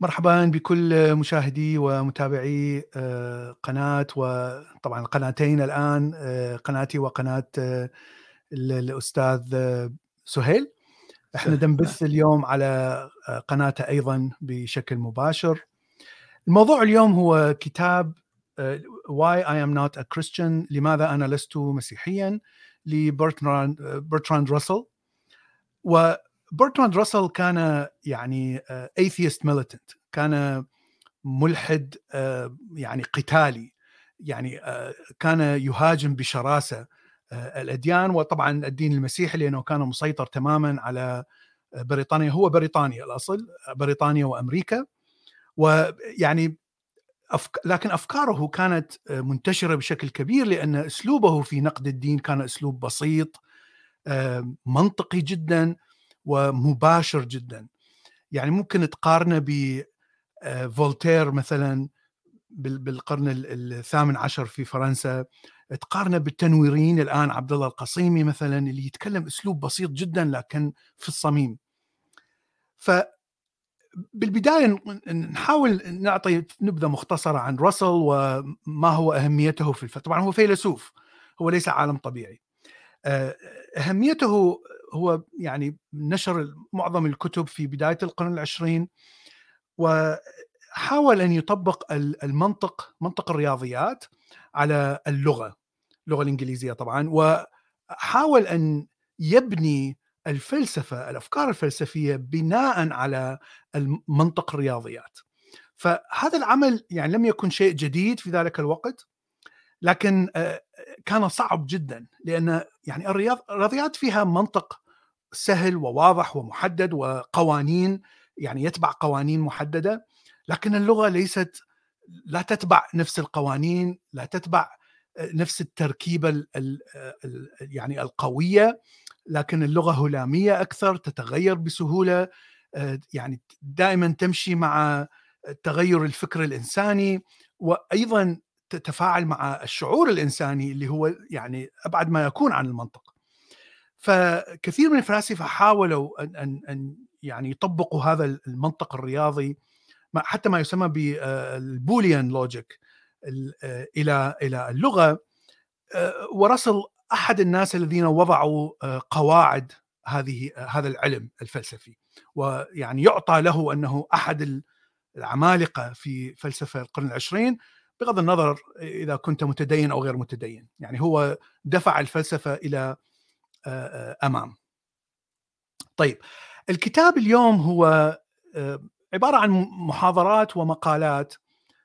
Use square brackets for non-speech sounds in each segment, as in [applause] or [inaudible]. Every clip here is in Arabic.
مرحبا بكل مشاهدي ومتابعي آه، قناة وطبعا القناتين الآن آه، قناتي وقناة آه، الأستاذ سهيل. إحنا نبث اليوم على قناته أيضا بشكل مباشر. الموضوع اليوم هو كتاب Why I am not a Christian لماذا أنا لست مسيحيا؟ لبرتراند برتراند راسل. و برتراند راسل كان يعني atheist militant كان ملحد آه، يعني قتالي. يعني آه، كان يهاجم بشراسة آه، الأديان. وطبعا الدين المسيحي لأنه كان مسيطر تماما على بريطانيا. هو بريطانيا الأصل بريطانيا وأمريكا. ويعني أفك... لكن أفكاره كانت منتشرة بشكل كبير لأن أسلوبه في نقد الدين كان أسلوب بسيط منطقي جدا. ومباشر جدا. يعني ممكن تقارنه ب فولتير مثلا بالقرن الثامن عشر في فرنسا. تقارنه بالتنويريين الآن عبد الله القصيمي مثلا اللي يتكلم أسلوب بسيط جدا لكن في الصميم. ف بالبداية نحاول نعطي نبذة مختصرة عن راسل وما هو أهميته في الفلسفه طبعا هو فيلسوف هو ليس عالم طبيعي. أهميته هو يعني نشر معظم الكتب في بداية القرن العشرين وحاول أن يطبق المنطق منطق الرياضيات على اللغة اللغة الإنجليزية طبعا وحاول أن يبني الفلسفة الأفكار الفلسفية بناء على منطق الرياضيات. فهذا العمل يعني لم يكن شيء جديد في ذلك الوقت لكن كان صعب جدا لأن يعني الرياض الرياضيات فيها منطق سهل وواضح ومحدد وقوانين يعني يتبع قوانين محددة لكن اللغة ليست لا تتبع نفس القوانين لا تتبع نفس التركيبة ال ال يعني القوية لكن اللغة هلامية أكثر تتغير بسهولة يعني دائما تمشي مع تغير الفكر الإنساني وأيضا تتفاعل مع الشعور الإنساني اللي هو يعني أبعد ما يكون عن المنطق. فكثير من الفلاسفة حاولوا أن أن أن يعني يطبقوا هذا المنطق الرياضي حتى ما يسمى بالبوليان لوجيك آه، إلى إلى اللغة. آه، ورسل أحد الناس الذين وضعوا آه، قواعد هذه هذا العلم الفلسفي. ويعني يعطى له أنه أحد العمالقة في فلسفة القرن العشرين. بغض النظر إذا كنت متدين أو غير متدين يعني هو دفع الفلسفة إلى أمام طيب الكتاب اليوم هو عبارة عن محاضرات ومقالات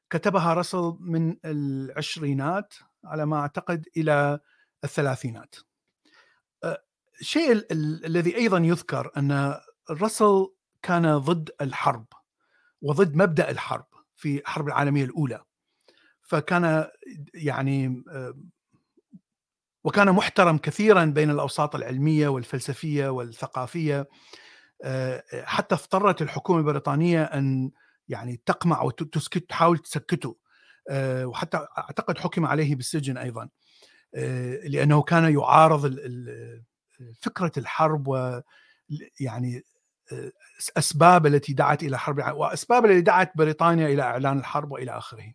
كتبها رسل من العشرينات على ما أعتقد إلى الثلاثينات. الشيء الذي أيضا يذكر أن رسل كان ضد الحرب وضد مبدأ الحرب في الحرب العالمية الأولى. فكان يعني وكان محترم كثيرا بين الأوساط العلمية والفلسفية والثقافية. حتى اضطرت الحكومة البريطانية أن يعني تقمع وتسكت تحاول تسكته. وحتى أعتقد حكم عليه بالسجن أيضا. لأنه كان يعارض فكرة الحرب و يعني أسباب التي دعت إلى حرب وأسباب التي دعت بريطانيا إلى إعلان الحرب وإلى آخره.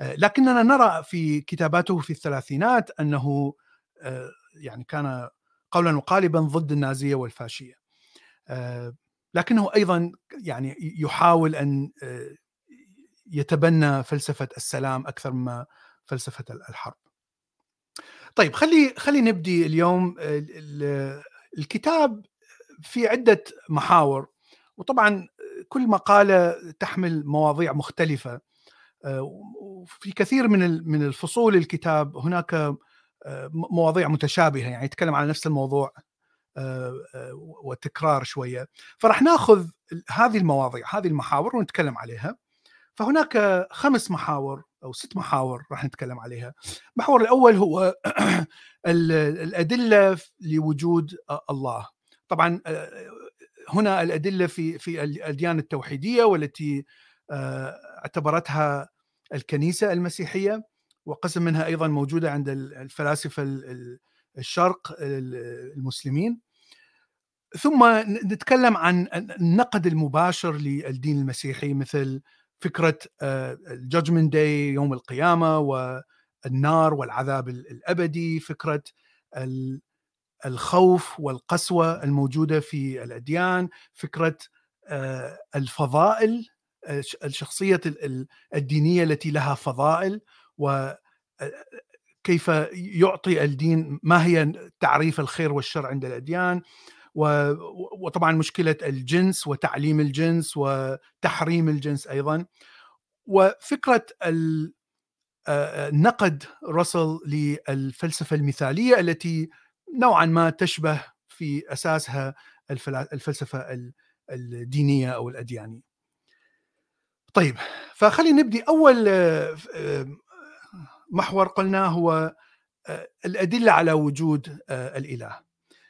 لكننا نرى في كتاباته في الثلاثينات أنه يعني كان قولا وقالبا ضد النازية والفاشية. لكنه أيضا يعني يحاول أن يتبنى فلسفة السلام أكثر مما فلسفة الحرب. طيب خلي خلي نبدي اليوم الكتاب في عدة محاور وطبعا كل مقالة تحمل مواضيع مختلفة وفي كثير من من الفصول الكتاب هناك آه، مواضيع متشابهة يعني يتكلم على نفس الموضوع آه، آه، وتكرار شوية. فراح ناخذ هذه المواضيع هذه المحاور ونتكلم عليها. فهناك خمس محاور أو ست محاور راح نتكلم عليها. المحور الأول هو [clears throat] الأدلة لوجود الله. طبعا هنا الأدلة في في الاديان التوحيدية والتي اعتبرتها الكنيسة المسيحية وقسم منها أيضا موجودة عند الفلاسفة الشرق المسلمين. ثم نتكلم عن النقد المباشر للدين المسيحي مثل فكرة الجادجمنت داي يوم القيامة والنار والعذاب الأبدي فكرة الخوف والقسوة الموجودة في الأديان فكرة آه، الفضائل الشخصية الدينية التي لها فضائل وكيف يعطي الدين ما هي تعريف الخير والشر عند الأديان وطبعا مشكلة الجنس وتعليم الجنس وتحريم الجنس أيضا وفكرة نقد راسل للفلسفة المثالية التي نوعا ما تشبه في أساسها الفلسفة الدينية أو الأديانية. طيب فخلينا نبدي أول آه، آه، محور قلناه هو آه، الأدلة على وجود الإله.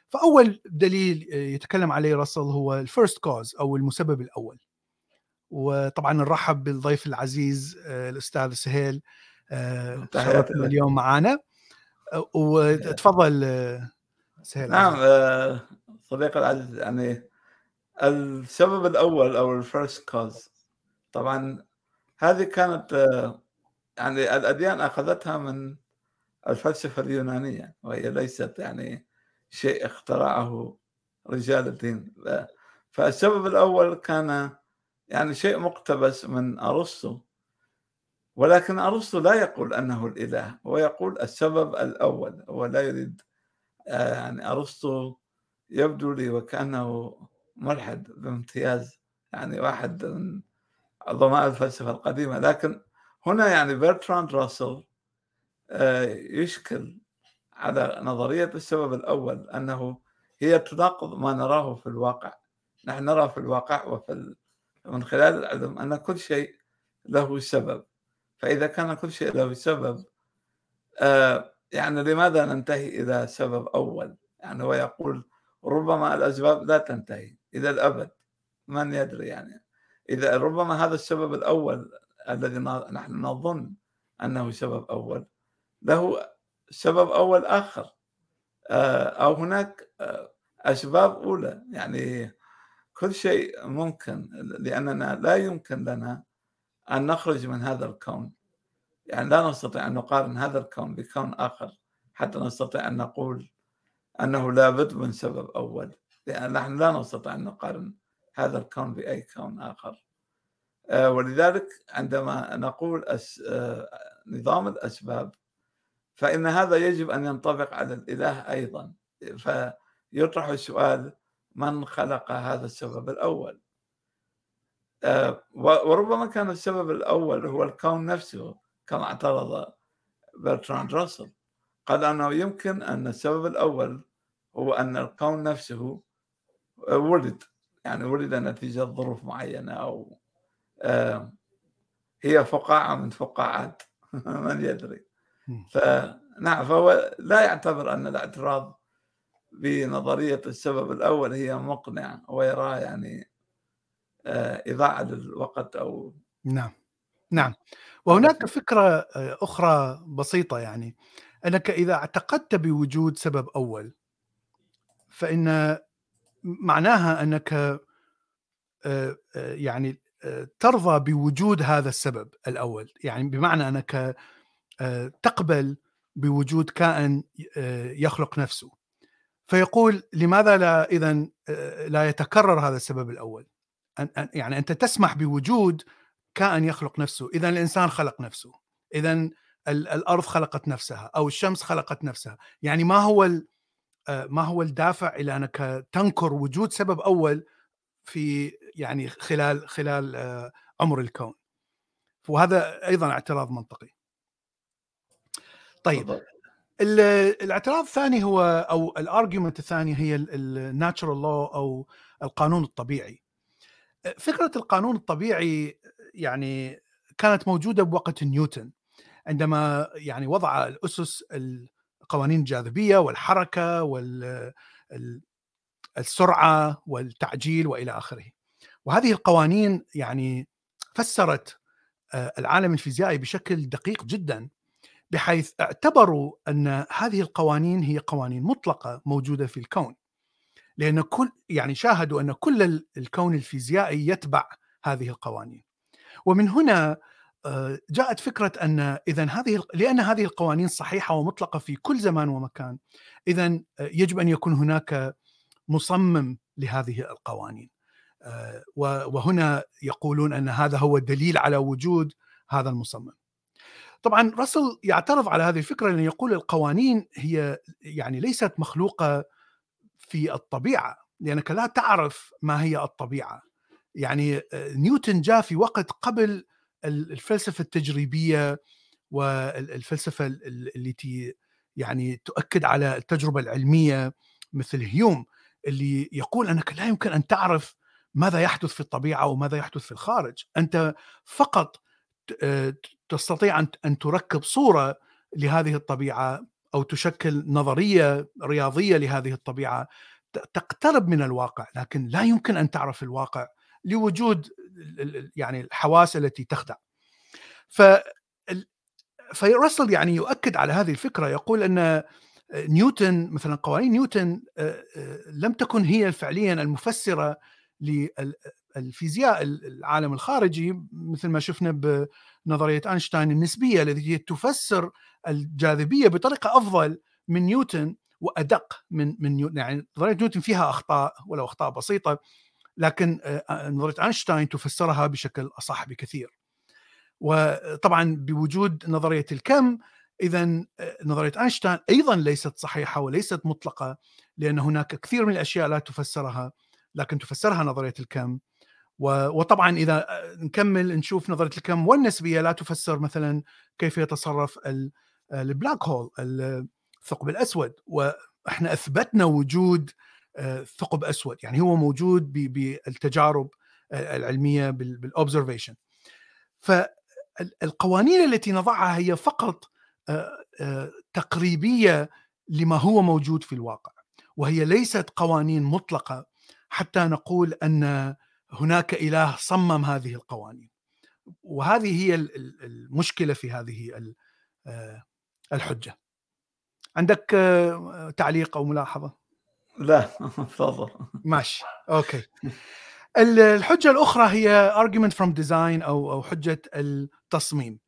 فأول دليل يتكلم عليه راسل هو ال first cause أو المسبب الأول. وطبعا نرحب بالضيف العزيز الأستاذ سهيل اليوم معنا وتفضل سهيل نعم صديقي العزيز يعني السبب الأول أو ال first cause طبعا هذه كانت يعني الأديان أخذتها من الفلسفة اليونانية وهي ليست يعني شيء اخترعه رجال الدين. فالسبب الأول كان يعني شيء مقتبس من أرسطو ولكن أرسطو لا يقول أنه الإله هو يقول السبب الأول هو لا يريد آه، يعني أرسطو يبدو لي وكأنه ملحد بامتياز يعني واحد من عظماء الفلسفة القديمة. لكن هنا يعني برتراند راسل آه، يشكل على نظرية السبب الأول أنه هي تناقض ما نراه في الواقع. نحن نرى في الواقع وفي من خلال العلم أن كل شيء له سبب. فإذا كان كل شيء له سبب آه، يعني لماذا ننتهي إلى سبب أول؟ يعني هو يقول ربما الأسباب لا تنتهي إلى الأبد. من يدري يعني؟ إذا ربما هذا السبب الأول الذي نحن نظن أنه سبب أول له سبب أول آخر. آه، أو هناك آه، أسباب أولى. يعني كل شيء ممكن لأننا لا يمكن لنا أن نخرج من هذا الكون. يعني لا نستطيع أن نقارن هذا الكون بكون آخر حتى نستطيع أن نقول أنه لابد من سبب أول. لأن نحن لا نستطيع أن نقارن هذا الكون بأي كون آخر. آه، ولذلك عندما نقول آه، نظام الأسباب فإن هذا يجب أن ينطبق على الإله أيضا. فيطرح السؤال من خلق هذا السبب الأول؟ آه، وربما كان السبب الأول هو الكون نفسه كما اعترض برتراند راسل. قال أنه يمكن أن السبب الأول هو أن الكون نفسه ولد. يعني ولد نتيجة ظروف معينة أو هي فقاعة من فقاعات [laughs] من يدري. فنعم فهو لا يعتبر أن الاعتراض بنظرية السبب الأول هي مقنعة ويراه يعني آه، إضاعة للوقت أو نعم. نعم. وهناك فكرة آه، أخرى بسيطة يعني. أنك إذا اعتقدت بوجود سبب أول فإن معناها أنك آه، آه، يعني آه، ترضى بوجود هذا السبب الأول. يعني بمعنى أنك تقبل بوجود كائن يخلق نفسه. فيقول لماذا لا إذا لا يتكرر هذا السبب الأول؟ يعني أنت تسمح بوجود كائن يخلق نفسه. إذا الإنسان خلق نفسه. إذا الأرض خلقت نفسها أو الشمس خلقت نفسها. يعني ما هو آه، ما هو الدافع إلى أنك تنكر وجود سبب أول في يعني خلال خلال آه، عمر الكون. وهذا أيضا اعتراض منطقي. طيب الاعتراض الثاني هو أو الارجيومنت الثاني هي الناتشرال لو أو القانون الطبيعي. فكرة القانون الطبيعي يعني كانت موجودة بوقت نيوتن عندما يعني وضع الأسس قوانين الجاذبية والحركة والسرعه والتعجيل وإلى آخره. وهذه القوانين يعني فسرت آه، العالم الفيزيائي بشكل دقيق جدا بحيث اعتبروا أن هذه القوانين هي قوانين مطلقة موجودة في الكون. لأن كل يعني شاهدوا أن كل الكون الفيزيائي يتبع هذه القوانين ومن هنا جاءت فكرة أن اذا هذه لأن هذه القوانين صحيحة ومطلقة في كل زمان ومكان اذا يجب أن يكون هناك مصمم لهذه القوانين. وهنا يقولون أن هذا هو الدليل على وجود هذا المصمم. طبعا راسل يعترض على هذه الفكرة لأنه يقول القوانين هي يعني ليست مخلوقة في الطبيعة لأنك لا تعرف ما هي الطبيعة. يعني نيوتن جاء في وقت قبل الفلسفة التجريبية والفلسفه التي يعني تؤكد على التجربة العلمية مثل هيوم اللي يقول أنك لا يمكن أن تعرف ماذا يحدث في الطبيعة وماذا يحدث في الخارج، أنت فقط تستطيع أن تركب صورة لهذه الطبيعة أو تشكل نظرية رياضية لهذه الطبيعة تقترب من الواقع لكن لا يمكن أن تعرف الواقع لوجود يعني الحواس التي تخدع. ف فراسل يعني يؤكد على هذه الفكرة يقول أن نيوتن مثلا قوانين نيوتن لم تكن هي فعليا المفسرة للفيزياء العالم الخارجي مثل ما شفنا بنظرية أينشتاين النسبية التي تفسر الجاذبية بطريقة أفضل من نيوتن وأدق من من نيوتن يعني نظرية نيوتن فيها أخطاء ولو أخطاء بسيطة. لكن آه، نظريه أينشتاين تفسرها بشكل أصح بكثير. وطبعا بوجود نظرية الكم اذا آه، نظرية أينشتاين أيضا ليست صحيحة وليست مطلقة لأن هناك كثير من الأشياء لا تفسرها لكن تفسرها نظرية الكم وطبعا إذا آه، نكمل نشوف نظرية الكم والنسبية لا تفسر مثلا كيف يتصرف ال black hole الثقب الأسود وإحنا أثبتنا وجود ثقب أسود. يعني هو موجود بالتجارب العلمية بال observation فالقوانين التي نضعها هي فقط تقريبية لما هو موجود في الواقع وهي ليست قوانين مطلقة حتى نقول أن هناك إله صمم هذه القوانين. وهذه هي المشكلة في هذه الحجة. عندك تعليق أو ملاحظة؟ لا [laughs] تفضل. ماشي okay. الحجة الأخرى هي argument from design أو أو حجة التصميم.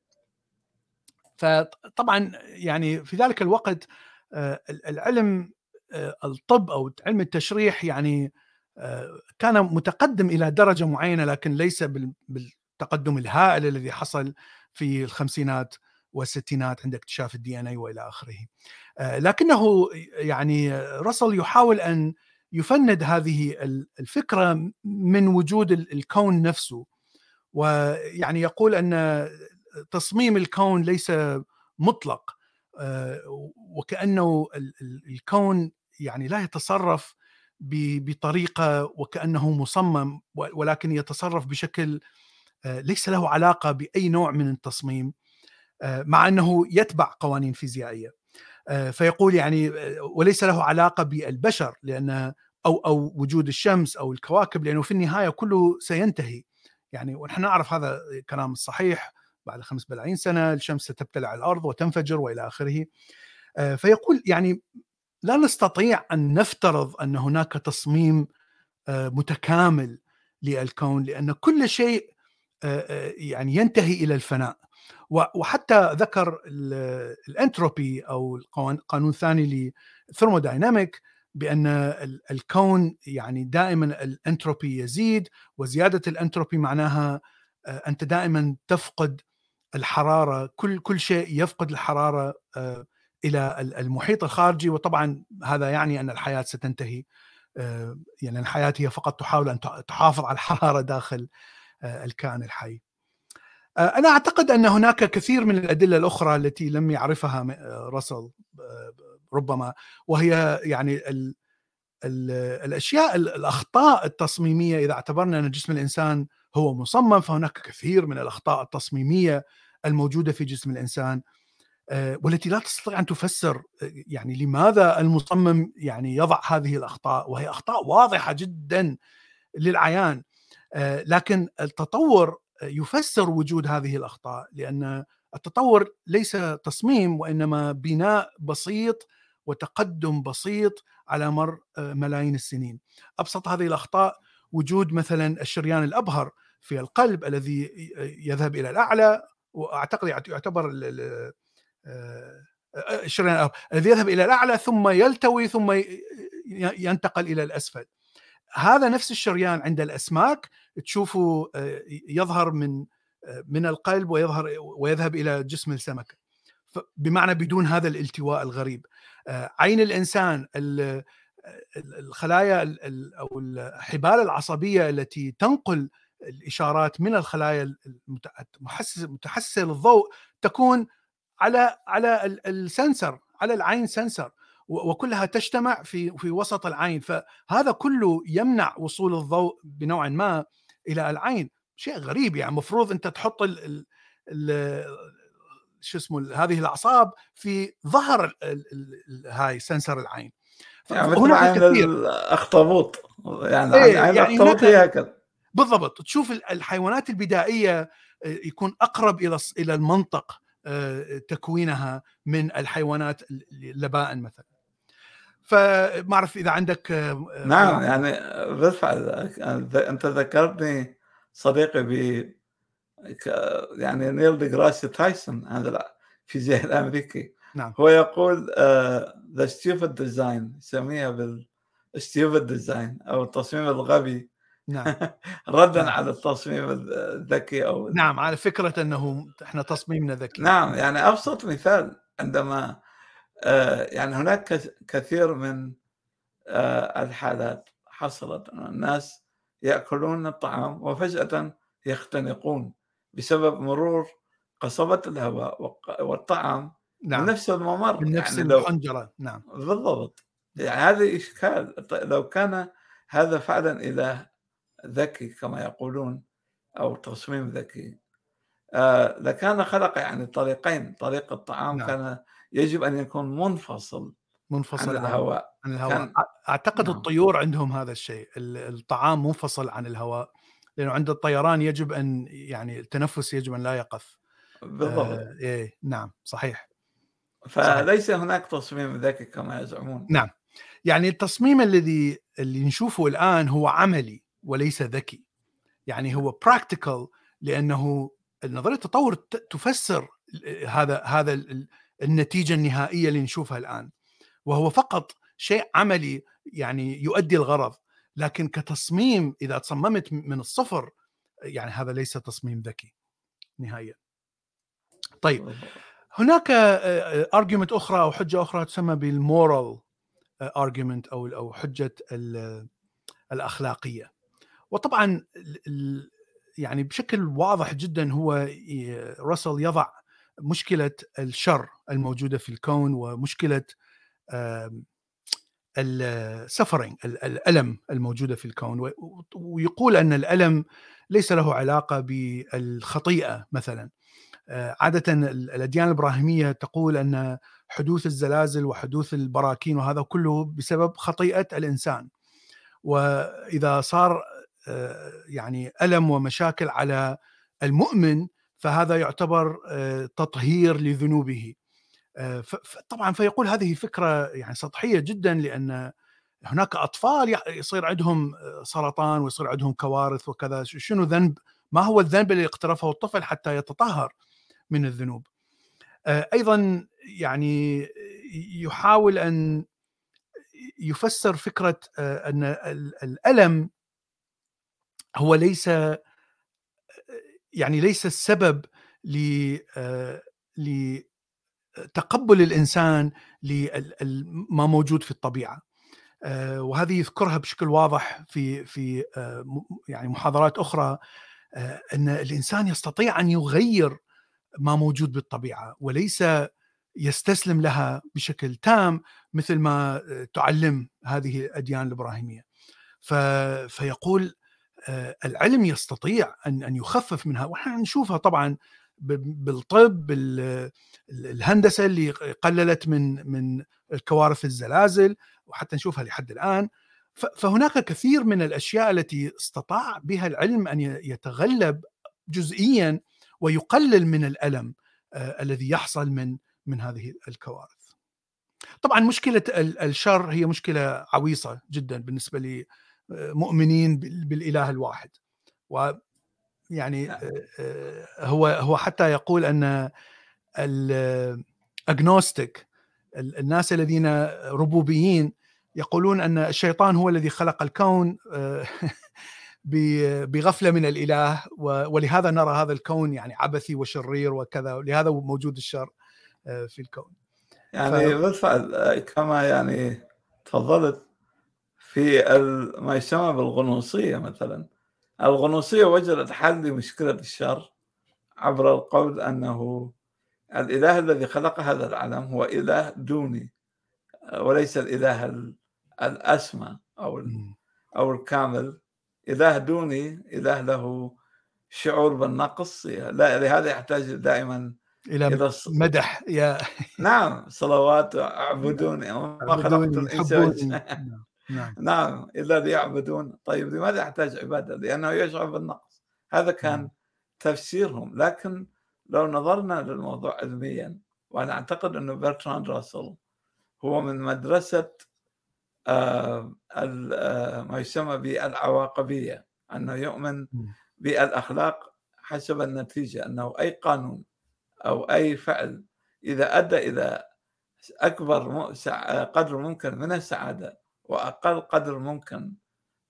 فطبعا يعني في ذلك الوقت آه، العلم آه، الطب أو علم التشريح يعني آه، كان متقدم إلى درجة معينة لكن ليس بالتقدم الهائل الذي حصل في الخمسينات. والستينات عند اكتشاف ال DNA وإلى آخره. آه، لكنه يعني راسل يحاول أن يفند هذه الفكرة من وجود الكون نفسه. ويعني يقول أن تصميم الكون ليس مطلق. آه، وكأنه الكون يعني لا يتصرف بطريقة وكأنه مصمم ولكن يتصرف بشكل آه، ليس له علاقة بأي نوع من التصميم. مع أنه يتبع قوانين فيزيائية. آه، فيقول يعني آه، وليس له علاقة بالبشر لأن أو أو وجود الشمس أو الكواكب لأنه في النهاية كله سينتهي. يعني ونحن نعرف هذا الكلام الصحيح بعد خمس بلايين سنة الشمس ستبتلع الأرض وتنفجر وإلى آخره. آه، فيقول يعني لا نستطيع أن نفترض أن هناك تصميم متكامل للكون لأن كل شيء يعني ينتهي إلى الفناء. وحتى ذكر الأنتروبي أو قانون ثاني لل thermodynamic بأن الكون يعني دائما الأنتروبي يزيد وزيادة الأنتروبي معناها أنت دائما تفقد الحرارة كل كل شيء يفقد الحرارة إلى المحيط الخارجي. وطبعا هذا يعني أن الحياة ستنتهي يعني الحياة هي فقط تحاول أن تحافظ على الحرارة داخل الكائن الحي. آه، أنا أعتقد أن هناك كثير من الأدلة الأخرى التي لم يعرفها آه، راسل آه، ربما وهي يعني ال ال الأشياء الأخطاء التصميمية. إذا اعتبرنا أن جسم الإنسان هو مصمم فهناك كثير من الأخطاء التصميمية الموجودة في جسم الإنسان والتي لا تستطيع أن تفسر يعني لماذا المصمم يعني يضع هذه الأخطاء. وهي أخطاء واضحة جدا للعيان. لكن التطور يفسر وجود هذه الأخطاء لأن التطور ليس تصميم وإنما بناء بسيط وتقدم بسيط على مر ملايين السنين. أبسط هذه الأخطاء وجود مثلا الشريان الأبهر في القلب الذي يذهب إلى الأعلى وأعتقد يعتبر الشريان الذي يذهب إلى الأعلى ثم يلتوي ثم ينتقل إلى الأسفل. هذا نفس الشريان عند الأسماك تشوفه يظهر من من القلب ويظهر ويذهب إلى جسم السمكة. بمعنى بدون هذا الالتواء الغريب. عين الإنسان الخلايا أو الحبال العصبية التي تنقل الإشارات من الخلايا المتحسسه للضوء تكون على على السنسر على العين سنسر. وكلها تجتمع في في وسط العين. فهذا كله يمنع وصول الضوء بنوع ما إلى العين. شيء غريب يعني. المفروض أنت تحط ال ال شو اسمه هذه الأعصاب في ظهر هاي سنسر العين. يعني مثل عين الأخطبوط. يعني إيه عين يعني الأخطبوط هي هكذا. بالضبط. تشوف الحيوانات البدائية آه، يكون أقرب إلى إلى المنطق آه، تكوينها من الحيوانات اللبائن مثلا. فما أعرف إذا عندك آه، نعم يعني برفع أنت ذكرتني صديقي ب يعني نيل ديغراسي تايسون هذا الفيزياء الأمريكي. نعم. هو يقول the stupid design يسميها بال stupid design أو التصميم الغبي. نعم. [laughs] ردا نعم. على التصميم الذكي أو نعم على فكرة أنه إحنا تصميمنا ذكي. نعم يعني أبسط مثال عندما آه، يعني هناك كثير من آه، الحالات حصلت الناس يأكلون الطعام وفجأة يختنقون بسبب مرور قصبة الهواء والطعام نعم. من نفس الممر. من نفس يعني الحنجرة نعم. بالضبط. يعني هذا إشكال. لو كان هذا فعلا إله ذكي كما يقولون أو تصميم ذكي آه لكان خلق يعني طريقين. طريق الطعام نعم. كان يجب أن يكون منفصل منفصل عن الهواء. عن الهواء. كان... أعتقد نعم. الطيور عندهم هذا الشيء الطعام منفصل عن الهواء لأنه عند الطيران يجب أن يعني التنفس يجب أن لا يقف. بالضبط. آه إيه نعم صحيح. فليس صحيح. هناك تصميم ذكي كما يزعمون. نعم. يعني التصميم الذي اللي نشوفه الآن هو عملي وليس ذكي. يعني هو practical لأنه نظرية التطور تفسر هذا هذا النتيجة النهائية اللي نشوفها الآن. وهو فقط شيء عملي يعني يؤدي الغرض لكن كتصميم إذا تصممت من الصفر يعني هذا ليس تصميم ذكي نهائيا. طيب هناك argument أخرى أو حجة أخرى تسمى بال moral argument أو أو حجة الأخلاقية. وطبعا يعني بشكل واضح جدا هو راسل يضع مشكلة الشر الموجودة في الكون ومشكلة السفرنج الألم الموجودة في الكون ويقول أن الألم ليس له علاقة بالخطيئة مثلا. آه، عادة الأديان الإبراهيمية تقول أن حدوث الزلازل وحدوث البراكين وهذا كله بسبب خطيئة الإنسان. وإذا صار آه، يعني ألم ومشاكل على المؤمن فهذا يعتبر آه، تطهير لذنوبه. طبعا فيقول هذه فكرة يعني سطحية جدا لأن هناك أطفال يصير عندهم سرطان ويصير عندهم كوارث وكذا. شنو ذنب ما هو الذنب اللي اقترفه الطفل حتى يتطهر من الذنوب؟ أيضا يعني يحاول أن يفسر فكرة أن الألم هو ليس يعني ليس السبب ل تقبل الإنسان لما موجود في الطبيعة آه، وهذه يذكرها بشكل واضح في في آه، يعني محاضرات أخرى آه، أن الإنسان يستطيع أن يغير ما موجود بالطبيعة وليس يستسلم لها بشكل تام مثل ما تعلم هذه الأديان الإبراهيمية. فيقول العلم يستطيع أن أن يخفف منها ونحن نشوفها طبعا بالطب الهندسة اللي قللت من من كوارث الزلازل وحتى نشوفها لحد الآن فهناك كثير من الأشياء التي استطاع بها العلم أن يتغلب جزئيا ويقلل من الألم الذي يحصل من من هذه الكوارث. طبعا مشكلة الشر هي مشكلة عويصة جدا بالنسبة لمؤمنين بالإله الواحد و يعني نعم. هو هو حتى يقول أن الاجنوستيك الناس الذين ربوبيين يقولون أن الشيطان هو الذي خلق الكون [laughs] بغفلة من الإله ولهذا نرى هذا الكون يعني عبثي وشرير وكذا ولهذا موجود الشر في الكون يعني ف... بالفعل كما يعني تفضلت في ما يسمى بالغنوصية مثلا. الغنوصية وجدت حل لمشكلة الشر عبر القول أنه الإله الذي خلق هذا العالم هو إله دوني وليس الإله الأسمى أو أو الكامل. إله دوني إله له شعور بالنقص. لهذا يحتاج دائما إلى, إلى مدح يا. نعم صلوات اعبدوني ما خلقت الإنسان. [laughs] نعم. نعم نعم الا ليعبدون طيب لماذا يحتاج عبادة؟ لأنه يشعر بالنقص هذا كان نعم. تفسيرهم لكن لو نظرنا للموضوع علميا وأنا أعتقد أنه برتراند راسل هو من مدرسة آه، آه، ما يسمى بالعواقبية أنه يؤمن بالأخلاق حسب النتيجة أنه أي قانون أو أي فعل إذا أدى إلى أكبر قدر ممكن من السعادة وأقل قدر ممكن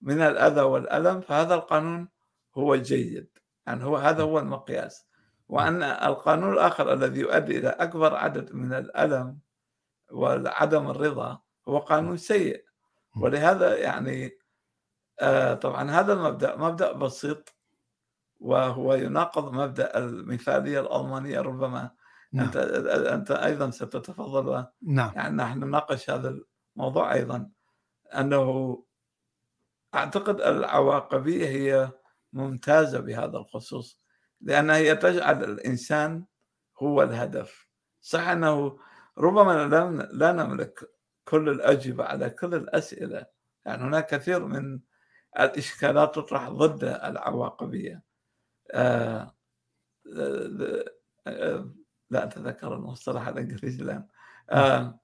من الأذى والألم فهذا القانون هو الجيد يعني هو هذا هو المقياس. وأن القانون الآخر الذي يؤدي إلى أكبر عدد من الألم وعدم الرضا هو قانون سيء. ولهذا يعني آه، طبعا هذا المبدأ مبدأ بسيط وهو يناقض مبدأ المثالية الألمانية. ربما نعم. أنت أنت أيضا ستتفضل. نعم. يعني نحن نناقش هذا الموضوع أيضا. أنه أعتقد العواقبية هي ممتازة بهذا الخصوص لأنها هي تجعل الإنسان هو الهدف. صح أنه ربما لا نملك كل الأجوبة على كل الأسئلة يعني هناك كثير من الإشكالات تطرح ضد العواقبية. آه, آه، لا أتذكر المصطلح الإنجليزي الآن. آه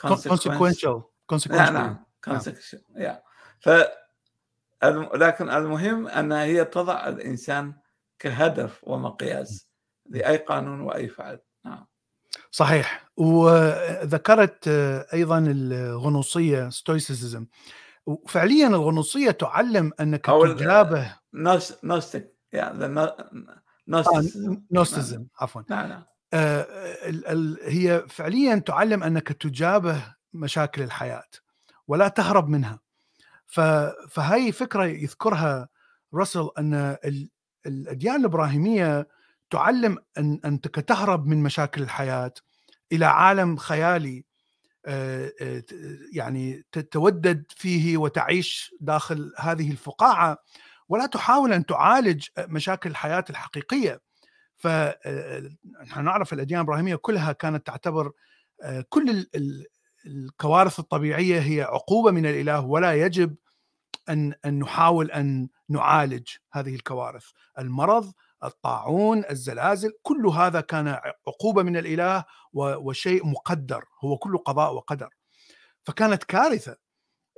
consequential. نعم نعم. Consequential yeah. ف لكن المهم أنها هي تضع الإنسان كهدف ومقياس لأي قانون وأي فعل. نعم. صحيح. وذكرت أيضا الغنوصية stoicism وفعليا الغنوصية تعلم أنك تجابه. Gnostic. يعني Gnosticism. عفوا. نعم نعم. هي فعليا تعلم أنك تجابه مشاكل الحياة. ولا تهرب منها. فهي فكرة يذكرها راسل أن الأديان الإبراهيمية تعلم أن تهرب من مشاكل الحياة إلى عالم خيالي يعني تتودد فيه وتعيش داخل هذه الفقاعة ولا تحاول أن تعالج مشاكل الحياة الحقيقية. فنحن نعرف الأديان الإبراهيمية كلها كانت تعتبر كل الكوارث الطبيعية هي عقوبة من الإله ولا يجب أن أن نحاول أن نعالج هذه الكوارث. المرض الطاعون الزلازل كل هذا كان عقوبة من الإله وشيء مقدر هو كله قضاء وقدر. فكانت كارثة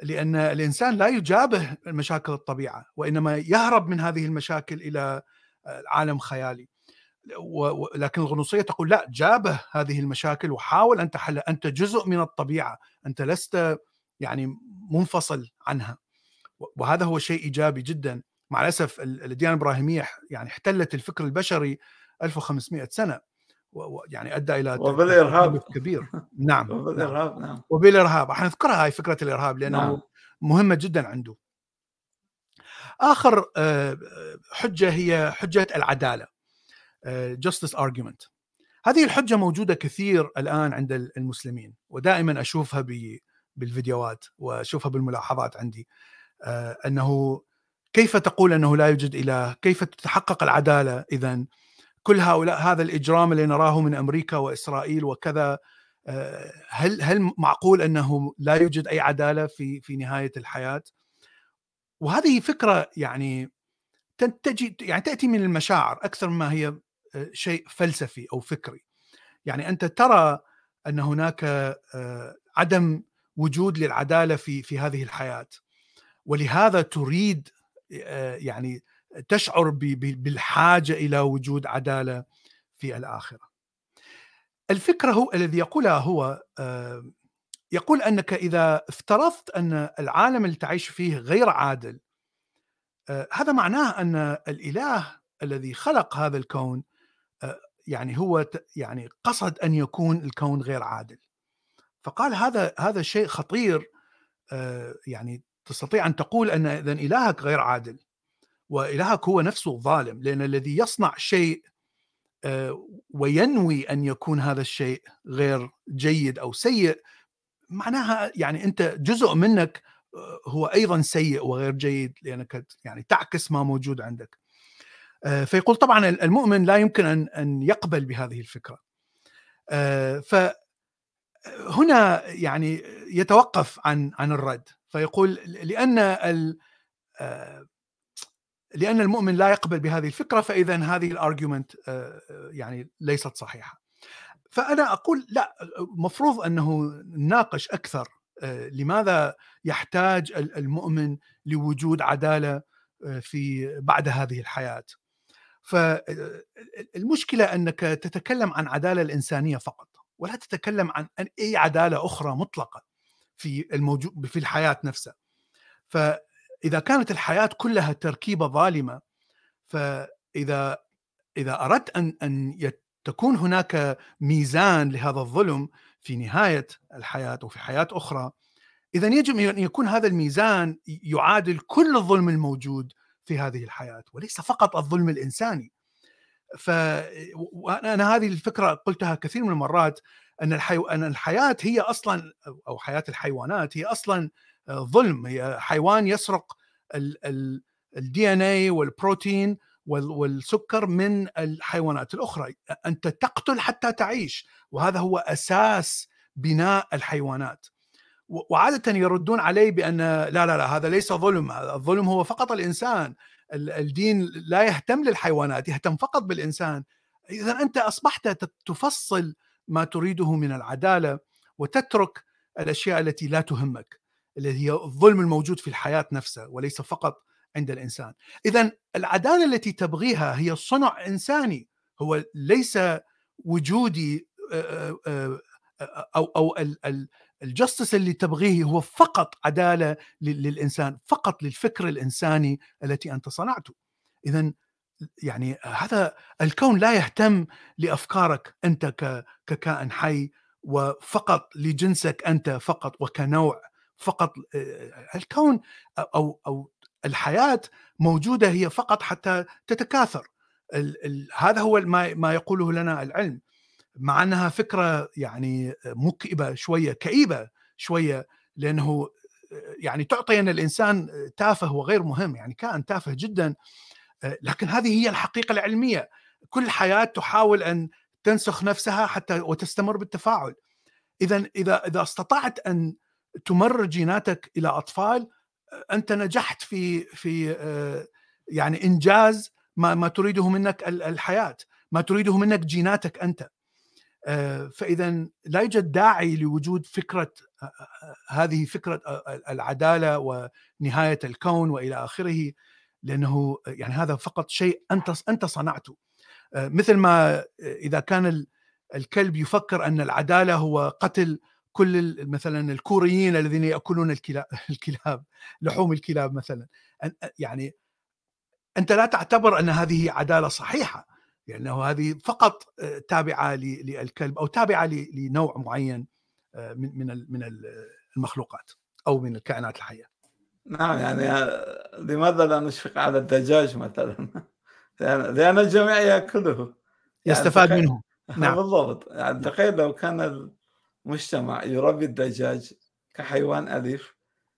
لأن الإنسان لا يجابه مشاكل الطبيعة وإنما يهرب من هذه المشاكل إلى عالم خيالي. لكن الغنوصية تقول لا جابه هذه المشاكل وحاول أن تحل أنت جزء من الطبيعة أنت لست يعني منفصل عنها. وهذا هو شيء إيجابي جدا. مع الأسف الديانة الإبراهيمية يعني احتلت الفكر البشري 1500 سنة. يعني أدى إلى وبالإرهاب. كبير. نعم. [laughs] وبالإرهاب نعم. وبالإرهاب. حنذكرها هاي فكرة الإرهاب لأنه نعم. مهمة جدا عنده. آخر آه، حجة هي حجة العدالة. justice آه، argument هذه الحجة موجودة كثير الآن عند المسلمين ودائما أشوفها بالفيديوهات وأشوفها بالملاحظات عندي آه، أنه كيف تقول أنه لا يوجد إله؟ كيف تتحقق العدالة اذا؟ كل هؤلاء هذا الإجرام اللي نراه من أمريكا وإسرائيل وكذا آه، هل هل معقول أنه لا يوجد أي عدالة في في نهاية الحياة؟ وهذه فكرة يعني تجي يعني تأتي من المشاعر أكثر ما هي شيء فلسفي أو فكري. يعني أنت ترى أن هناك عدم وجود للعدالة في في هذه الحياة ولهذا تريد يعني تشعر بالحاجة إلى وجود عدالة في الآخرة. الفكرة هو الذي يقولها هو يقول أنك إذا افترضت أن العالم اللي تعيش فيه غير عادل هذا معناه أن الإله الذي خلق هذا الكون يعني هو يعني قصد أن يكون الكون غير عادل. فقال هذا هذا شيء خطير يعني تستطيع أن تقول أن اذا إلهك غير عادل وإلهك هو نفسه ظالم لأن الذي يصنع شيء وينوي أن يكون هذا الشيء غير جيد أو سيء معناها يعني أنت جزء منك هو أيضا سيء وغير جيد لأنك يعني تعكس ما موجود عندك. فيقول طبعا المؤمن لا يمكن ان أن يقبل بهذه الفكرة. فهنا يعني يتوقف عن عن الرد فيقول لأن ال لأن المؤمن لا يقبل بهذه الفكرة فاذا هذه الارجيومنت يعني ليست صحيحة. فأنا أقول لا المفروض أنه نناقش أكثر لماذا يحتاج المؤمن لوجود عدالة في بعد هذه الحياة فالمشكلة أنك تتكلم عن عدالة الإنسانية فقط ولا تتكلم عن أي عدالة أخرى مطلقة في الموجود في الحياة نفسها. فإذا كانت الحياة كلها تركيبة ظالمة فإذا إذا أردت أن أن تكون هناك ميزان لهذا الظلم في نهاية الحياة وفي حياة أخرى إذا يجب أن يكون هذا الميزان يعادل كل الظلم الموجود في هذه الحياة وليس فقط الظلم الإنساني. فانا هذه الفكرة قلتها كثير من المرات أن الحيو... أن الحياة هي أصلا أو حياة الحيوانات هي أصلا ظلم. هي حيوان يسرق الدي ان اي والبروتين والسكر من الحيوانات الأخرى. أنت تقتل حتى تعيش وهذا هو أساس بناء الحيوانات. وعادة يردون علي بأن لا لا لا هذا ليس ظلم الظلم هو فقط الإنسان. الدين لا يهتم للحيوانات يهتم فقط بالإنسان. إذا أنت أصبحت تفصل ما تريده من العدالة وتترك الأشياء التي لا تهمك التي هي الظلم الموجود في الحياة نفسها وليس فقط عند الإنسان. إذا العدالة التي تبغيها هي صنع إنساني هو ليس وجودي أو أو الجستس اللي تبغيه هو فقط عدالة للإنسان فقط للفكر الإنساني التي أنت صنعته. اذا يعني هذا الكون لا يهتم لأفكارك أنت ككائن حي وفقط لجنسك أنت فقط وكنوع فقط الكون أو أو الحياة موجودة هي فقط حتى تتكاثر. هذا هو ما يقوله لنا العلم. مع إنها فكرة يعني مكئبة شوية كئيبة شوية لأنه يعني تعطي أن الإنسان تافه وغير مهم يعني كائن تافه جدا لكن هذه هي الحقيقة العلمية. كل حياة تحاول أن تنسخ نفسها حتى وتستمر بالتفاعل. اذا إذا إذا استطعت أن تمرر جيناتك إلى أطفال أنت نجحت في في يعني إنجاز ما ما تريده منك الحياة ما تريده منك جيناتك أنت. فاذا لا يوجد داعي لوجود فكرة هذه فكرة العدالة ونهاية الكون وإلى آخره لأنه يعني هذا فقط شيء أنت أنت صنعته. مثل ما إذا كان الكلب يفكر أن العدالة هو قتل كل مثلا الكوريين الذين يأكلون الكلاب [laughs] الكلاب لحوم الكلاب مثلا. يعني أنت لا تعتبر أن هذه عدالة صحيحة. لأنه هذه فقط تابعة للكلب أو تابعة لنوع معين من من من المخلوقات أو من الكائنات الحية. نعم يعني لماذا لا نشفق على الدجاج مثلا؟ [laughs] لأن الجميع يأكله يعني يستفاد منه [laughs] نعم بالضبط يعني تخيل لو كان المجتمع يربي الدجاج كحيوان أليف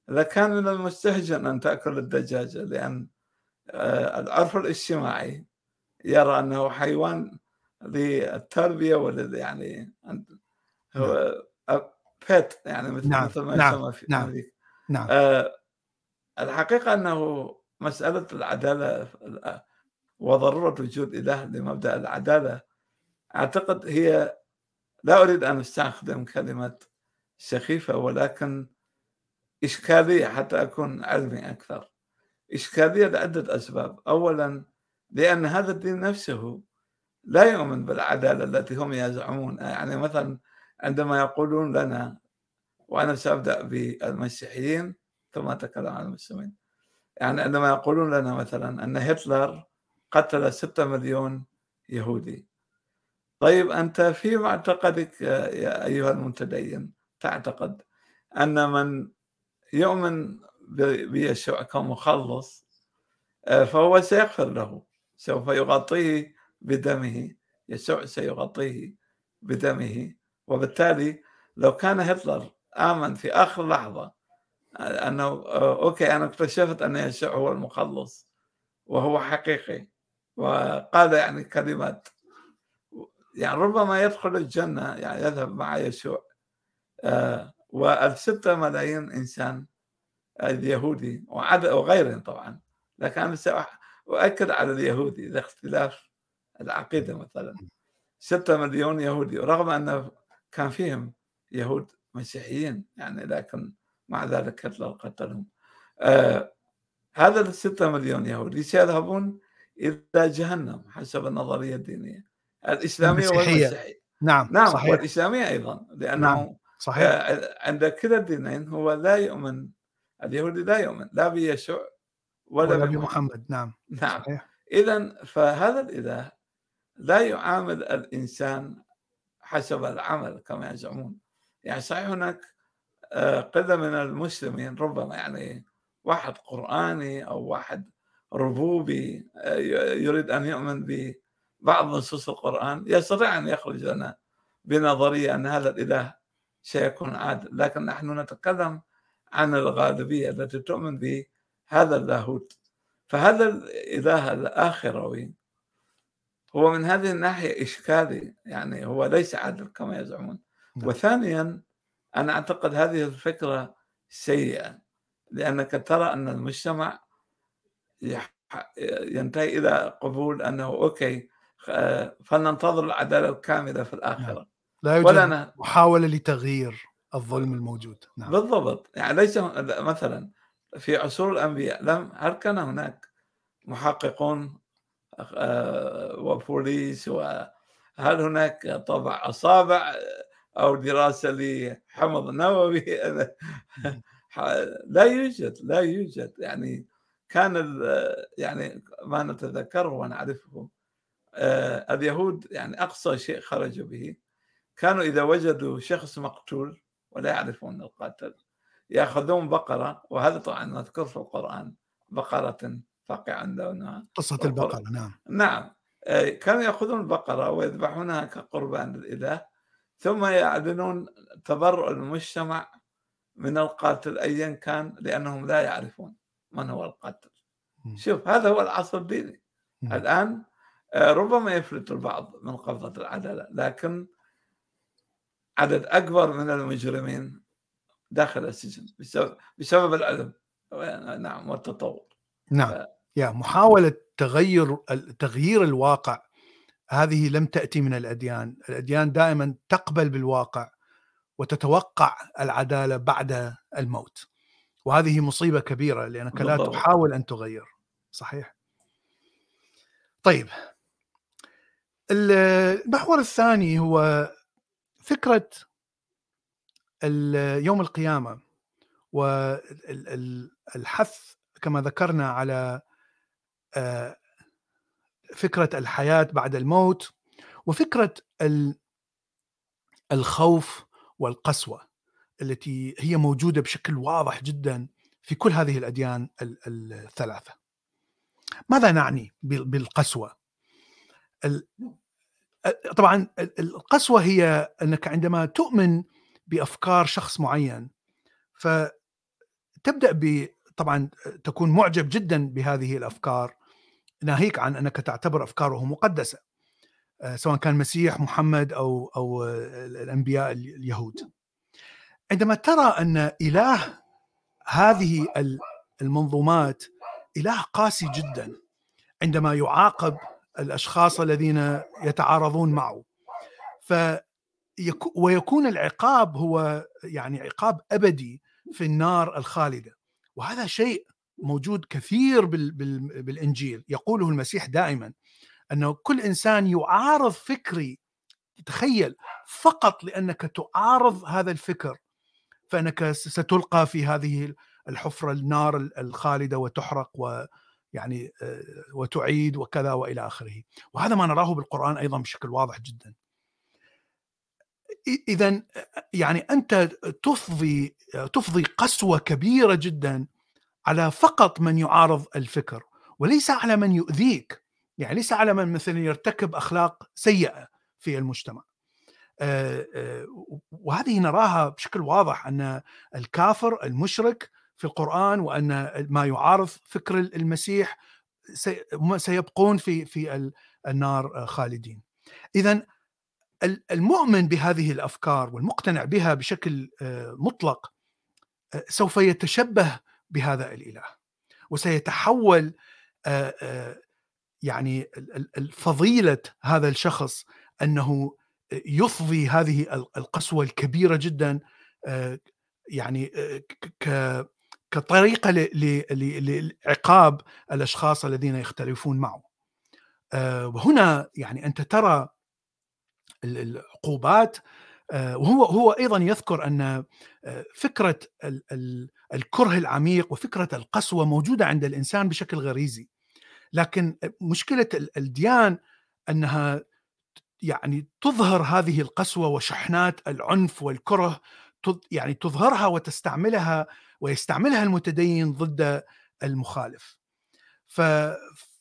لكان من المستهجن أن تأكل الدجاجه لأن العرف الاجتماعي يرى أنه حيوان للتربيه ولل يعني هو بيت نعم. يعني مثل نعم. مثل ما نعم. يسمى في نعم. أمريكا نعم آه الحقيقة أنه مسألة العدالة وضرورة وجود إله لمبدأ العدالة أعتقد هي لا أريد أن أستخدم كلمة سخيفة ولكن إشكالية حتى أكون علمي أكثر إشكالية لعدة أسباب أولا لأن هذا الدين نفسه لا يؤمن بالعدالة التي هم يزعمون. يعني مثلا عندما يقولون لنا وأنا سأبدأ بالمسيحيين ثم أتكلم عن المسلمين. يعني عندما يقولون لنا مثلا أن هتلر قتل ستة مليون يهودي. طيب أنت في معتقدك يا أيها المتدين تعتقد أن من يؤمن بيسوع كمخلص آه، فهو سيغفر له. سوف يغطيه بدمه يسوع سيغطيه بدمه. وبالتالي لو كان هتلر آمن في آخر لحظة آه، أنه آه، أوكي أنا اكتشفت أن يسوع هو المخلص وهو حقيقي وقال يعني كلمات. يعني ربما يدخل الجنة يعني يذهب مع يسوع. آه والستة ملايين إنسان اليهودي وغيرهم طبعا. لكن أنا سأؤكد على اليهودي لاختلاف العقيدة مثلا. ستة مليون يهودي رغم أن كان فيهم يهود مسيحيين يعني لكن مع ذلك هتلر قتلهم. آه هذا الستة مليون يهودي سيذهبون إلى جهنم حسب النظرية الدينية. الإسلامية والمسيحية. نعم نعم صحيح. والإسلامية أيضا لأنه نعم. صحيح. آه، عند كلا الدينين هو لا يؤمن اليهودي لا يؤمن لا بيسوع ولا, ولا بمحمد. نعم نعم. إذا فهذا الإله لا يعامل الإنسان حسب العمل كما يزعمون. يعني صحيح هناك آه، قلة من المسلمين ربما يعني واحد قرآني أو واحد ربوبي آه، يريد أن يؤمن ببعض نصوص القرآن يستطيع أن يخرج لنا بنظرية أن هذا الإله سيكون عادل. لكن نحن نتكلم عن الغالبية التي تؤمن بهذا اللاهوت فهذا الإله الآخروي هو من هذه الناحية إشكالي يعني هو ليس عادل كما يزعمون نعم. وثانيا أنا أعتقد هذه الفكرة سيئة لأنك ترى أن المجتمع ينتهي إلى قبول أنه أوكي فلننتظر العدالة الكاملة في الآخرة نعم. لا يوجد ولا محاولة لتغيير الظلم الموجود نعم. بالضبط يعني ليس مثلا في عصور الأنبياء لم هل كان هناك محققون آه، وبوليس وهل هناك طبع أصابع أو دراسة لحمض نووي [laughs] لا يوجد لا يوجد. يعني كان يعني ما نتذكره ونعرفه آه، اليهود يعني أقصى شيء خرجوا به كانوا إذا وجدوا شخص مقتول ولا يعرفون القاتل يأخذون بقرة وهذا طبعا مذكور في القرآن بقرة فقع لونها قصة البقرة نعم. نعم. آه، كانوا يأخذون البقرة ويذبحونها كقربان للإله ثم يعلنون تبرؤ المجتمع من القاتل أيا كان لأنهم لا يعرفون من هو القاتل. شوف هذا هو العصر الديني. الآن آه، ربما يفلت البعض من قبضة العدالة لكن عدد أكبر من المجرمين داخل السجن بسبب, بسبب العلم نعم والتطور. نعم. ف... يا محاولة تغير تغيير الواقع هذه لم تأتي من الأديان. الأديان دائما تقبل بالواقع وتتوقع العدالة بعد الموت. وهذه مصيبة كبيرة لأنك لا تحاول أن تغير. صحيح؟ طيب. المحور الثاني هو فكرة يوم القيامة والحث كما ذكرنا على آه، فكرة الحياة بعد الموت وفكرة الخوف والقسوة التي هي موجودة بشكل واضح جدا في كل هذه الأديان الثلاثة. ماذا نعني بالقسوة؟ طبعا القسوة هي أنك عندما تؤمن بأفكار شخص معين. فتبدأ ب طبعا تكون معجب جدا بهذه الأفكار ناهيك عن أنك تعتبر أفكاره مقدسة آه، سواء كان مسيح محمد أو أو الأنبياء اليهود. عندما ترى أن إله هذه المنظومات إله قاسي جدا عندما يعاقب الأشخاص الذين يتعارضون معه ويكون العقاب هو يعني عقاب أبدي في النار الخالدة. وهذا شيء موجود كثير بالإنجيل. يقوله المسيح دائما أنه كل إنسان يعارض فكري تخيل فقط لأنك تعارض هذا الفكر فأنك ستلقى في هذه الحفرة النار الخالدة وتحرق ويعني آه، وتعيد وكذا وإلى آخره. وهذا ما نراه بالقرآن أيضا بشكل واضح جدا. اذا يعني أنت تفضي تفضي قسوة كبيرة جدا على فقط من يعارض الفكر وليس على من يؤذيك يعني ليس على من مثلا يرتكب أخلاق سيئة في المجتمع وهذه نراها بشكل واضح أن الكافر المشرك في القرآن وأن ما يعارض فكر المسيح سيبقون في في النار خالدين. اذا المؤمن بهذه الأفكار والمقتنع بها بشكل مطلق سوف يتشبه بهذا الإله وسيتحول يعني فضيلة هذا الشخص أنه يفضي هذه القسوة الكبيرة جدا يعني كطريقة لعقاب الأشخاص الذين يختلفون معه. وهنا يعني أنت ترى العقوبات وهو هو أيضا يذكر أن فكرة الكره العميق وفكرة القسوة موجودة عند الإنسان بشكل غريزي لكن مشكلة الديان أنها يعني تظهر هذه القسوة وشحنات العنف والكره يعني تظهرها وتستعملها ويستعملها المتدين ضد المخالف. ف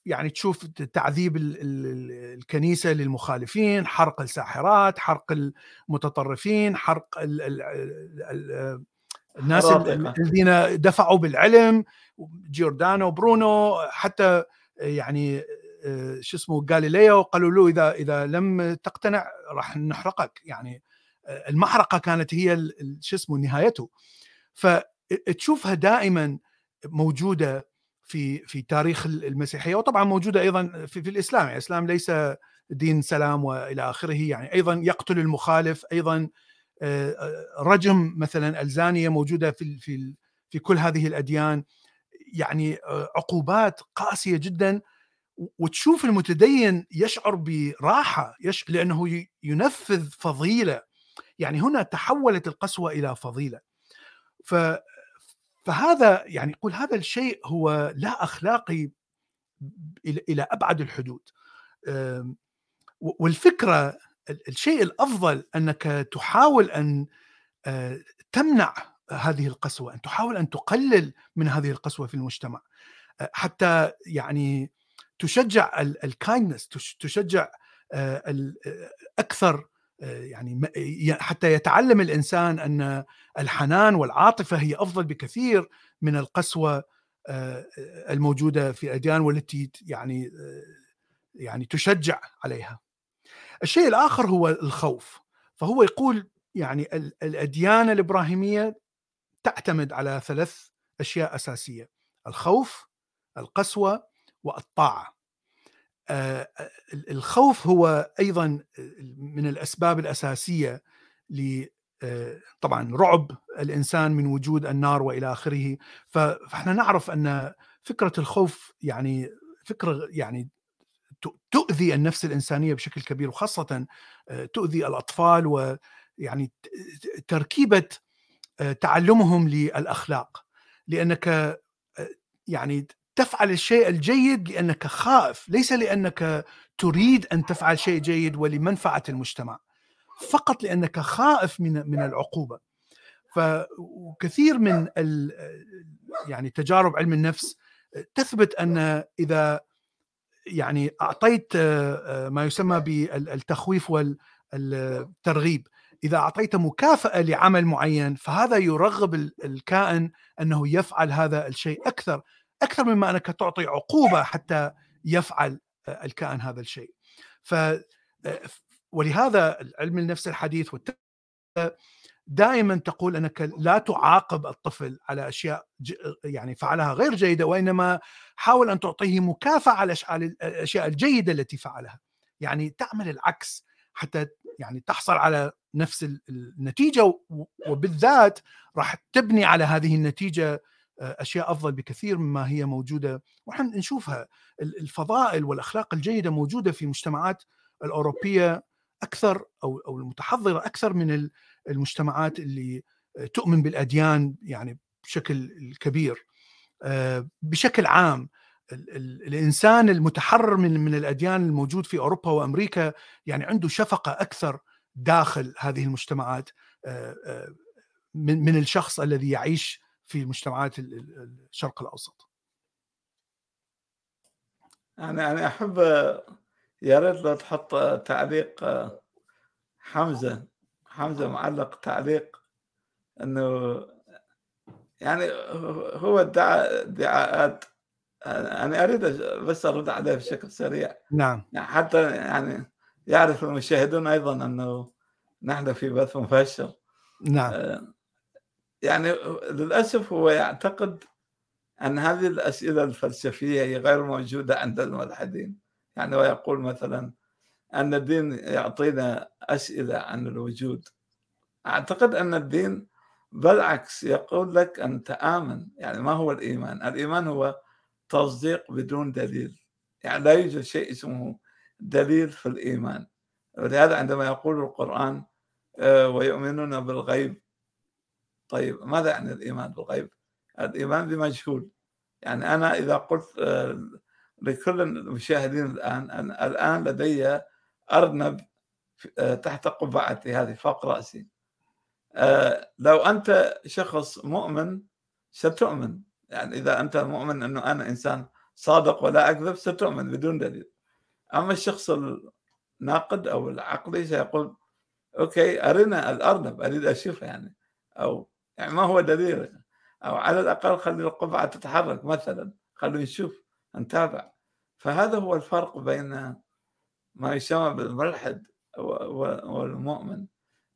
يعني تشوف تعذيب الكنيسة للمخالفين، حرق الساحرات، حرق المتطرفين، حرق الناس الذين دفعوا بالعلم جيوردانو برونو حتى يعني آه، شو اسمه غاليليو قالوا له إذا إذا لم تقتنع راح نحرقك. يعني آه، المحرقة كانت هي شو اسمه نهايته. فتشوفها دائما موجودة في في تاريخ المسيحية وطبعا موجودة أيضا في, في الإسلام. يعني الإسلام ليس دين سلام وإلى آخره. يعني أيضا يقتل المخالف أيضا آه، رجم مثلا ألزانية موجودة في في في كل هذه الأديان. يعني عقوبات قاسية جدا. وتشوف المتدين يشعر براحة يش... لأنه ينفذ فضيلة. يعني هنا تحولت القسوة إلى فضيلة. ف فهذا يعني يقول هذا الشيء هو لا أخلاقي إلى أبعد الحدود. والفكرة الشيء الأفضل أنك تحاول أن تمنع هذه القسوة أن تحاول أن تقلل من هذه القسوة في المجتمع. حتى يعني تشجع الكايندنس تشجع أكثر يعني حتى يتعلم الإنسان أن الحنان والعاطفة هي أفضل بكثير من القسوة الموجودة في الاديان والتي يعني يعني تشجع عليها. الشيء الآخر هو الخوف فهو يقول يعني الأديان الإبراهيمية تعتمد على ثلاث أشياء أساسية الخوف القسوة والطاعة الخوف هو أيضا من الأسباب الأساسية ل طبعا رعب الإنسان من وجود النار وإلى آخره. فإحنا نعرف أن فكرة الخوف يعني فكرة يعني تؤذي النفس الإنسانية بشكل كبير وخاصة تؤذي الأطفال ويعني تركيبة تعلمهم للأخلاق. لأنك يعني تفعل الشيء الجيد لأنك خائف ليس لأنك تريد أن تفعل شيء جيد ولمنفعة المجتمع فقط لأنك خائف من من العقوبة. فكثير من يعني تجارب علم النفس تثبت أن إذا يعني أعطيت ما يسمى بالتخويف والترغيب إذا أعطيت مكافأة لعمل معين فهذا يرغب الكائن أنه يفعل هذا الشيء أكثر. أكثر مما أنك تعطي عقوبة حتى يفعل الكائن هذا الشيء. ف ولهذا علم النفس الحديث دائما تقول أنك لا تعاقب الطفل على أشياء يعني فعلها غير جيدة وإنما حاول أن تعطيه مكافأة على الأشياء الجيدة التي فعلها. يعني تعمل العكس حتى يعني تحصل على نفس النتيجة وبالذات راح تبني على هذه النتيجة آه، أشياء أفضل بكثير مما هي موجودة. ونحن نشوفها الفضائل والأخلاق الجيدة موجودة في المجتمعات الأوروبية أكثر أو أو المتحضرة أكثر من المجتمعات اللي تؤمن بالأديان يعني بشكل كبير آه، بشكل عام الإنسان المتحرر من من الأديان الموجود في أوروبا وأمريكا يعني عنده شفقة أكثر داخل هذه المجتمعات آه، آه، من من الشخص الذي يعيش في مجتمعات الشرق الأوسط. أنا أنا أحب يا ريت لو تحط تعليق حمزة حمزة معلق تعليق إنه يعني هو ادعى ادعاءات أنا أريد بس أرد عليه بشكل سريع. نعم. يعني حتى يعني يعرف المشاهدون أيضا إنه نحن في بث مباشر. نعم. آه، يعني للأسف هو يعتقد أن هذه الأسئلة الفلسفية هي غير موجودة عند الملحدين. يعني هو يقول مثلا أن الدين يعطينا أسئلة عن الوجود. أعتقد أن الدين بالعكس يقول لك أن تآمن. يعني ما هو الإيمان؟ الإيمان هو تصديق بدون دليل. يعني لا يوجد شيء اسمه دليل في الإيمان. ولهذا عندما يقول القرآن آه، ويؤمنون بالغيب طيب ماذا يعني الإيمان؟ بالغيب؟ الإيمان بمجهول. يعني أنا إذا قلت آه، لكل المشاهدين الآن أنا الآن لدي أرنب آه، تحت قبعتي هذه فوق رأسي. لو أنت شخص مؤمن ستؤمن. يعني إذا أنت مؤمن أنه أنا إنسان صادق ولا أكذب ستؤمن بدون دليل. أما الشخص الناقد أو العقلي سيقول okay أرنا الأرنب أريد أشوفه يعني. أو يعني ما هو دليل. أو على الأقل خلي القبعة تتحرك مثلا. خلينا نشوف نتابع. فهذا هو الفرق بين ما يسمى بالملحد والمؤمن.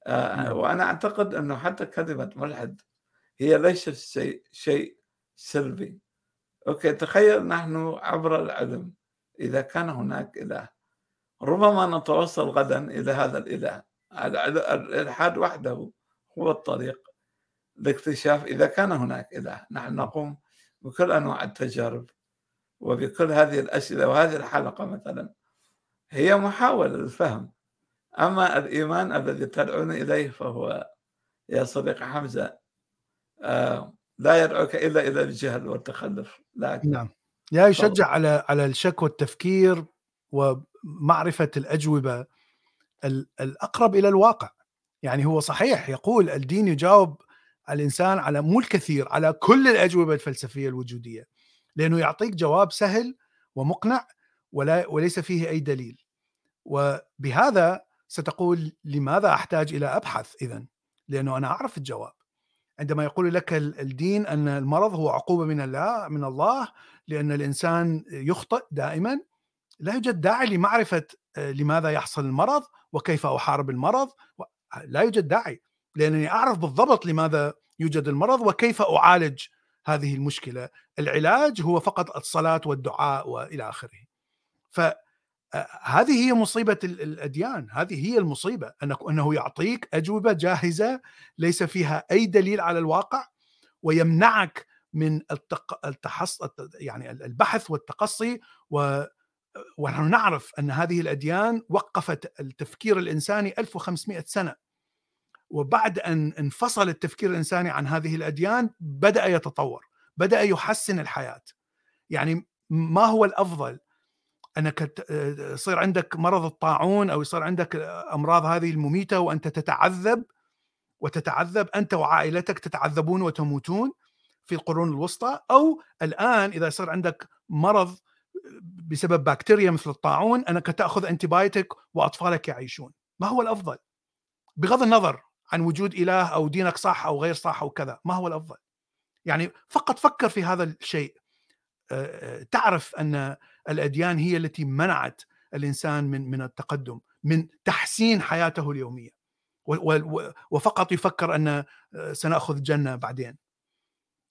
آه، نعم. وأنا أعتقد أنه حتى كلمة ملحد هي ليست شيء شيء سلبي. okay تخيل نحن عبر العلم إذا كان هناك إله. ربما نتوصل غدا إلى هذا الإله. الإلحاد وحده هو الطريق. لاكتشاف إذا كان هناك إله. نحن نقوم بكل أنواع التجارب وبكل هذه الاسئله وهذه الحلقة مثلا. هي محاولة للفهم. أما الإيمان الذي تدعون إليه فهو يا صديقي حمزة آه لا يدعوك إلا إلى الجهل والتخلف. لا. نعم. يا يشجع على على الشك والتفكير ومعرفة الأجوبة الأقرب إلى الواقع. يعني هو صحيح يقول الدين يجاوب الإنسان على مو الكثير على كل الأجوبة الفلسفية الوجودية لأنه يعطيك جواب سهل ومقنع ولا وليس فيه أي دليل. وبهذا ستقول لماذا أحتاج إلى أبحث اذا لأنه أنا أعرف الجواب. عندما يقول لك الدين أن المرض هو عقوبة من الله من الله لأن الإنسان يخطئ دائما لا يوجد داعي لمعرفة آه، لماذا يحصل المرض وكيف أحارب المرض لا يوجد داعي. لأنني أعرف بالضبط لماذا يوجد المرض وكيف أعالج هذه المشكلة. العلاج هو فقط الصلاة والدعاء وإلى آخره. ف هذه هي مصيبة الأديان. هذه هي المصيبة. أنه يعطيك أجوبة جاهزة ليس فيها أي دليل على الواقع ويمنعك من التحص يعني البحث والتقصي و ونحن نعرف أن هذه الأديان وقفت التفكير الإنساني 1500 سنة. وبعد أن انفصل التفكير الإنساني عن هذه الأديان بدأ يتطور بدأ يحسن الحياة. يعني ما هو الأفضل؟ أنك يصير عندك مرض الطاعون أو يصير عندك أمراض هذه المميتة وأنت تتعذب وتتعذب أنت وعائلتك تتعذبون وتموتون في القرون الوسطى أو الآن إذا يصير عندك مرض بسبب بكتيريا مثل الطاعون أنك تأخذ انتبايتك وأطفالك يعيشون. ما هو الأفضل؟ بغض النظر عن وجود إله أو دينك صح أو غير صح أو كذا ما هو الأفضل؟ يعني فقط فكر في هذا الشيء. تعرف أن الأديان هي التي منعت الإنسان من من التقدم من تحسين حياته اليومية. وفقط يفكر أن سنأخذ الجنة بعدين.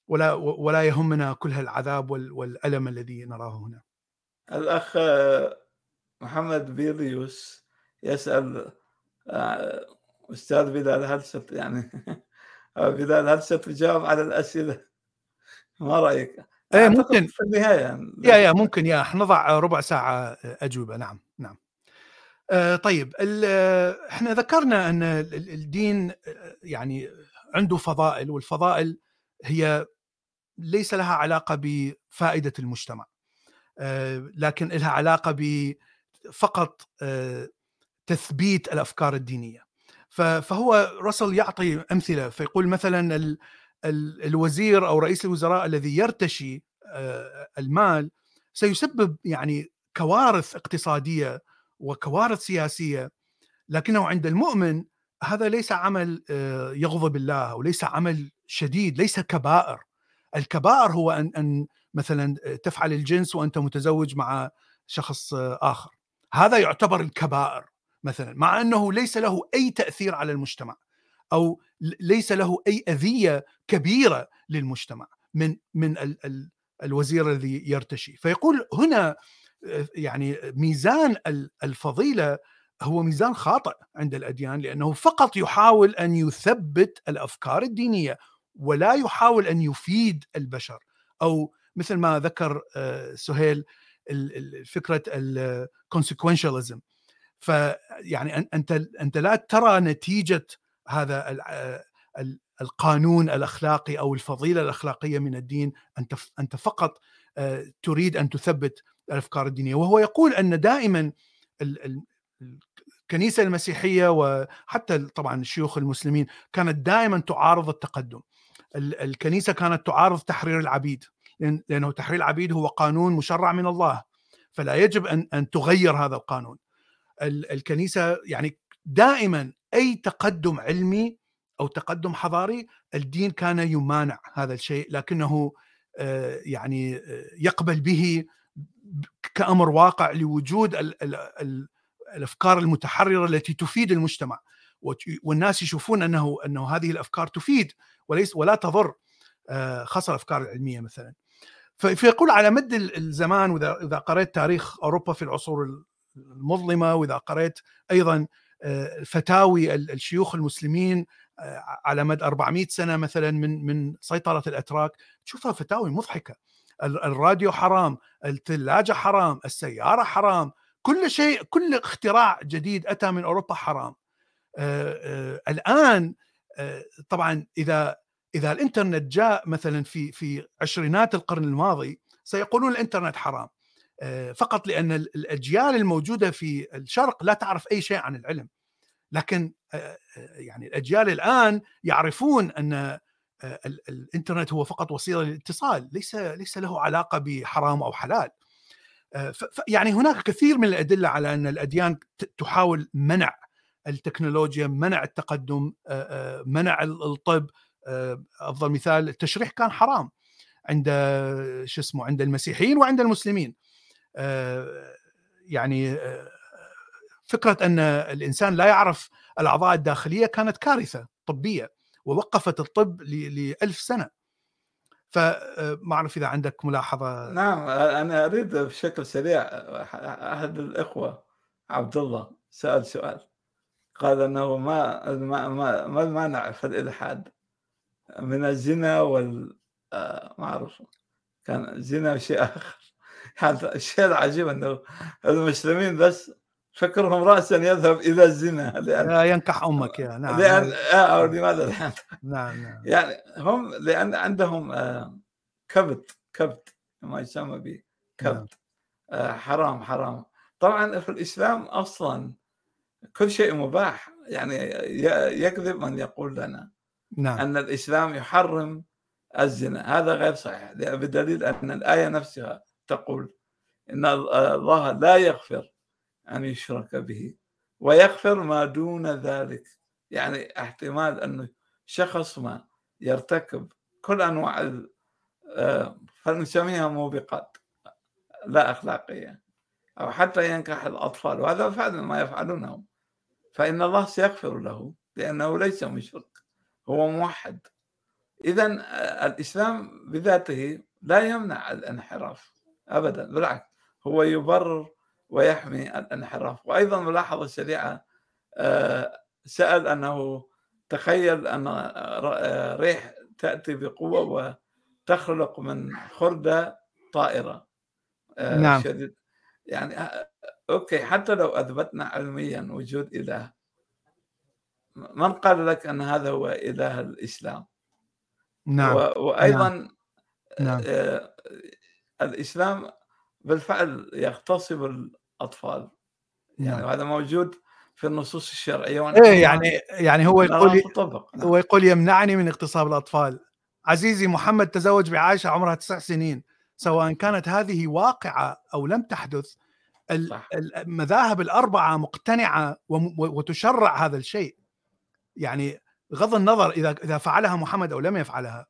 ولا ولا يهمنا كل هالعذاب والألم الذي نراه هنا. الأخ محمد بيريوس يسأل [laughs] آه، أستاذ بلال هلست يعني بلال هلست تجاوب على الأسئلة؟ [laughs] ما رأيك؟ إيه ممكن. في النهاية يعني. يا يا ممكن يا. نضع ربع ساعة أجوبة. نعم نعم. آه طيب إحنا ذكرنا أن الدين يعني عنده فضائل والفضائل هي ليس لها علاقة بفائدة المجتمع. آه لكن لها علاقة بفقط آه تثبيت الأفكار الدينية. فهو رسل يعطي أمثلة فيقول مثلا ال الوزير أو رئيس الوزراء الذي يرتشي آه، المال سيسبب يعني كوارث اقتصادية وكوارث سياسية لكنه عند المؤمن هذا ليس عمل آه، يغضب الله وليس عمل شديد ليس كبائر. الكبائر هو ان أن مثلا تفعل الجنس وأنت متزوج مع شخص آخر. هذا يعتبر الكبائر. مثلا مع أنه ليس له أي تأثير على المجتمع أو ليس له أي أذية كبيرة للمجتمع من من ال ال الوزير الذي يرتشي. فيقول هنا يعني ميزان الفضيلة هو ميزان خاطئ عند الأديان لأنه فقط يحاول أن يثبت الأفكار الدينية ولا يحاول أن يفيد البشر. أو مثل ما ذكر آه، سهيل فكرة الكونسيكونشاليزم فيعني أنت أنت لا ترى نتيجة هذا القانون الأخلاقي أو الفضيلة الأخلاقية من الدين. أنت أنت فقط آه، تريد أن تثبت الأفكار الدينية. وهو يقول أن دائما الكنيسة المسيحية وحتى طبعا الشيوخ المسلمين كانت دائما تعارض التقدم. الكنيسة كانت تعارض تحرير العبيد. لأنه تحرير العبيد هو قانون مشرع من الله. فلا يجب ان أن تغير هذا القانون. الكنيسة يعني دائما أي تقدم علمي أو تقدم حضاري الدين كان يمانع هذا الشيء لكنه آه، يعني آه، يقبل به كأمر واقع لوجود الأفكار المتحررة التي تفيد المجتمع. والناس يشوفون أنه أنه هذه الأفكار تفيد وليس ولا تضر آه، خاصة الأفكار العلمية مثلا. فيقول على مد الزمان وإذا إذا قرأت تاريخ أوروبا في العصور المظلمة وإذا قرأت أيضا آه، فتاوي الشيوخ المسلمين آه، على مد 400 سنة مثلا من من سيطرة الأتراك تشوفها فتاوي مضحكة. الراديو حرام الثلاجة حرام السيارة حرام كل شيء كل اختراع جديد أتى من أوروبا حرام. الآن طبعا إذا إذا الإنترنت جاء مثلا في في عشرينات القرن الماضي سيقولون الإنترنت حرام. آه، فقط لأن الأجيال الموجودة في الشرق لا تعرف أي شيء عن العلم. لكن آه، آه، يعني الأجيال الآن يعرفون أن الإنترنت هو فقط وسيلة للاتصال ليس ليس له علاقة بحرام أو حلال. يعني هناك كثير من الأدلة على أن الأديان تحاول منع التكنولوجيا منع التقدم منع الطب. أفضل مثال التشريح كان حرام عند شو اسمه عند المسيحيين وعند المسلمين. يعني فكرة أن الإنسان لا يعرف الأعضاء الداخلية كانت كارثة طبية ووقفت الطب لألف سنة. فما أعرف إذا عندك ملاحظة. نعم أنا أريد بشكل سريع أحد الإخوة عبد الله سأل سؤال. قال أنه ما ما ما المانع في الإلحاد من الزنا وال آه، ما أعرف كان زنا وشيء آخر. هذا [laughs] الشيء العجيب إنه المسلمين بس فكرهم راسا يذهب إلى الزنا لأن لا ينكح أمك يا نعم لأن آه لماذا؟ [laughs] نعم. نعم يعني هم لأن عندهم آه كبت كبت ما يسمى به كبت نعم. آه حرام حرام. طبعا في الإسلام أصلا كل شيء مباح يعني يكذب من يقول لنا نعم. أن الإسلام يحرم الزنا. هذا غير صحيح بدليل أن الآية نفسها تقول إن الله لا يغفر أن يشرك به ويغفر ما دون ذلك. يعني احتمال أنه شخص ما يرتكب كل أنواع آه، فنسميها موبقات لا أخلاقية أو حتى ينكح الأطفال وهذا فعلا ما يفعلونه. فإن الله سيغفر له لأنه ليس مشرك هو موحد. إذا الإسلام بذاته لا يمنع الانحراف. أبدا بالعكس هو يبرر ويحمي الانحراف. وأيضا ملاحظة سريعة سأل أنه تخيل أن ريح تأتي بقوة وتخلق من خردة طائرة. نعم. شديد. يعني أوكي حتى لو أثبتنا علميا وجود إله من قال لك أن هذا هو إله الإسلام؟ نعم. وأيضا نعم. الإسلام بالفعل يغتصب الأطفال. يعني نعم. هذا موجود في النصوص الشرعية إيه يعني يعني هو يقول نعم. هو يقول يمنعني من اغتصاب الأطفال. عزيزي محمد تزوج بعائشة عمرها تسع سنين. سواء كانت هذه واقعة أو لم تحدث المذاهب الأربعة مقتنعة وتشرع هذا الشيء. يعني غض النظر اذا إذا فعلها محمد أو لم يفعلها.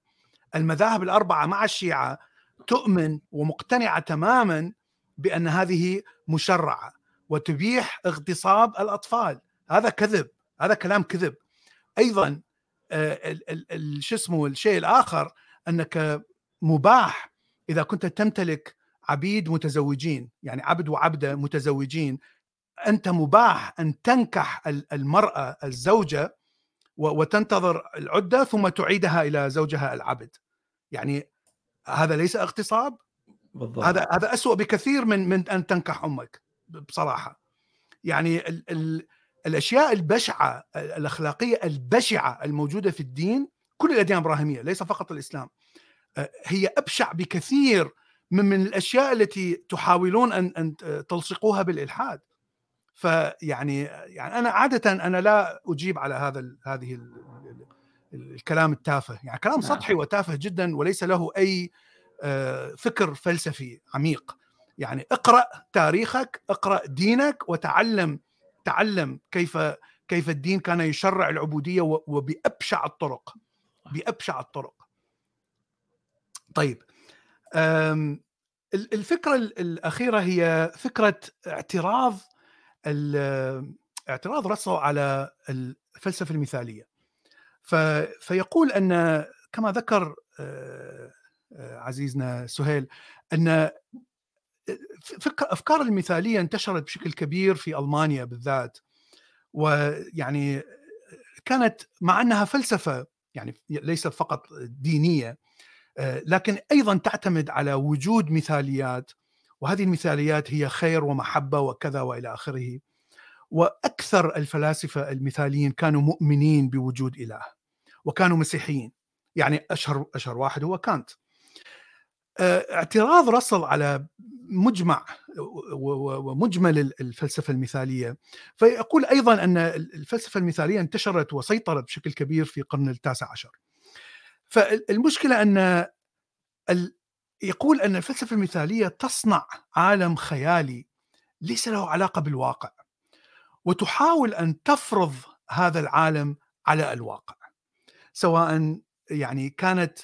المذاهب الأربعة مع الشيعة تؤمن ومقتنعه تماما بأن هذه مشرعة وتبيح اغتصاب الأطفال. هذا كذب هذا كلام كذب. أيضا آه، شو اسمه الشيء الآخر أنك مباح إذا كنت تمتلك عبيد متزوجين يعني عبد وعبده متزوجين. أنت مباح أن تنكح المرأة الزوجة وتنتظر العدة ثم تعيدها إلى زوجها العبد. يعني هذا ليس اغتصاب؟ بالضبط. هذا هذا اسوء بكثير من من أن تنكح أمك بصراحة. يعني ال ال الأشياء البشعة الأخلاقية البشعة الموجودة في الدين كل الأديان الابراهيميه ليس فقط الإسلام آه، هي أبشع بكثير من من الأشياء التي تحاولون أن أن تلصقوها بالإلحاد. فيعني يعني أنا عادة أنا لا أجيب على هذا هذه الكلام التافه. يعني كلام نعم. سطحي وتافه جدا وليس له أي آه، فكر فلسفي عميق. يعني اقرأ تاريخك اقرأ دينك وتعلم تعلم كيف كيف الدين كان يشرع العبودية وبأبشع الطرق. بأبشع الطرق. طيب الفكرة الأخيرة هي فكرة اعتراض اعتراض رسل على الفلسفة المثالية. فيقول أن كما ذكر آه، آه، عزيزنا سهيل أن افكار المثالية انتشرت بشكل كبير في ألمانيا بالذات. ويعني كانت مع أنها فلسفة يعني ليست فقط دينية لكن أيضا تعتمد على وجود مثاليات. وهذه المثاليات هي خير ومحبة وكذا وإلى آخره. وأكثر الفلاسفة المثاليين كانوا مؤمنين بوجود إله. وكانوا مسيحيين. يعني أشهر أشهر واحد هو كانت. اعتراض رسل على مجمع ومجمل الفلسفة المثالية. فيقول أيضا أن الفلسفة المثالية انتشرت وسيطرت بشكل كبير في القرن التاسع عشر. فالمشكلة أن يقول أن الفلسفة المثالية تصنع عالم خيالي ليس له علاقة بالواقع وتحاول أن تفرض هذا العالم على الواقع. سواء يعني كانت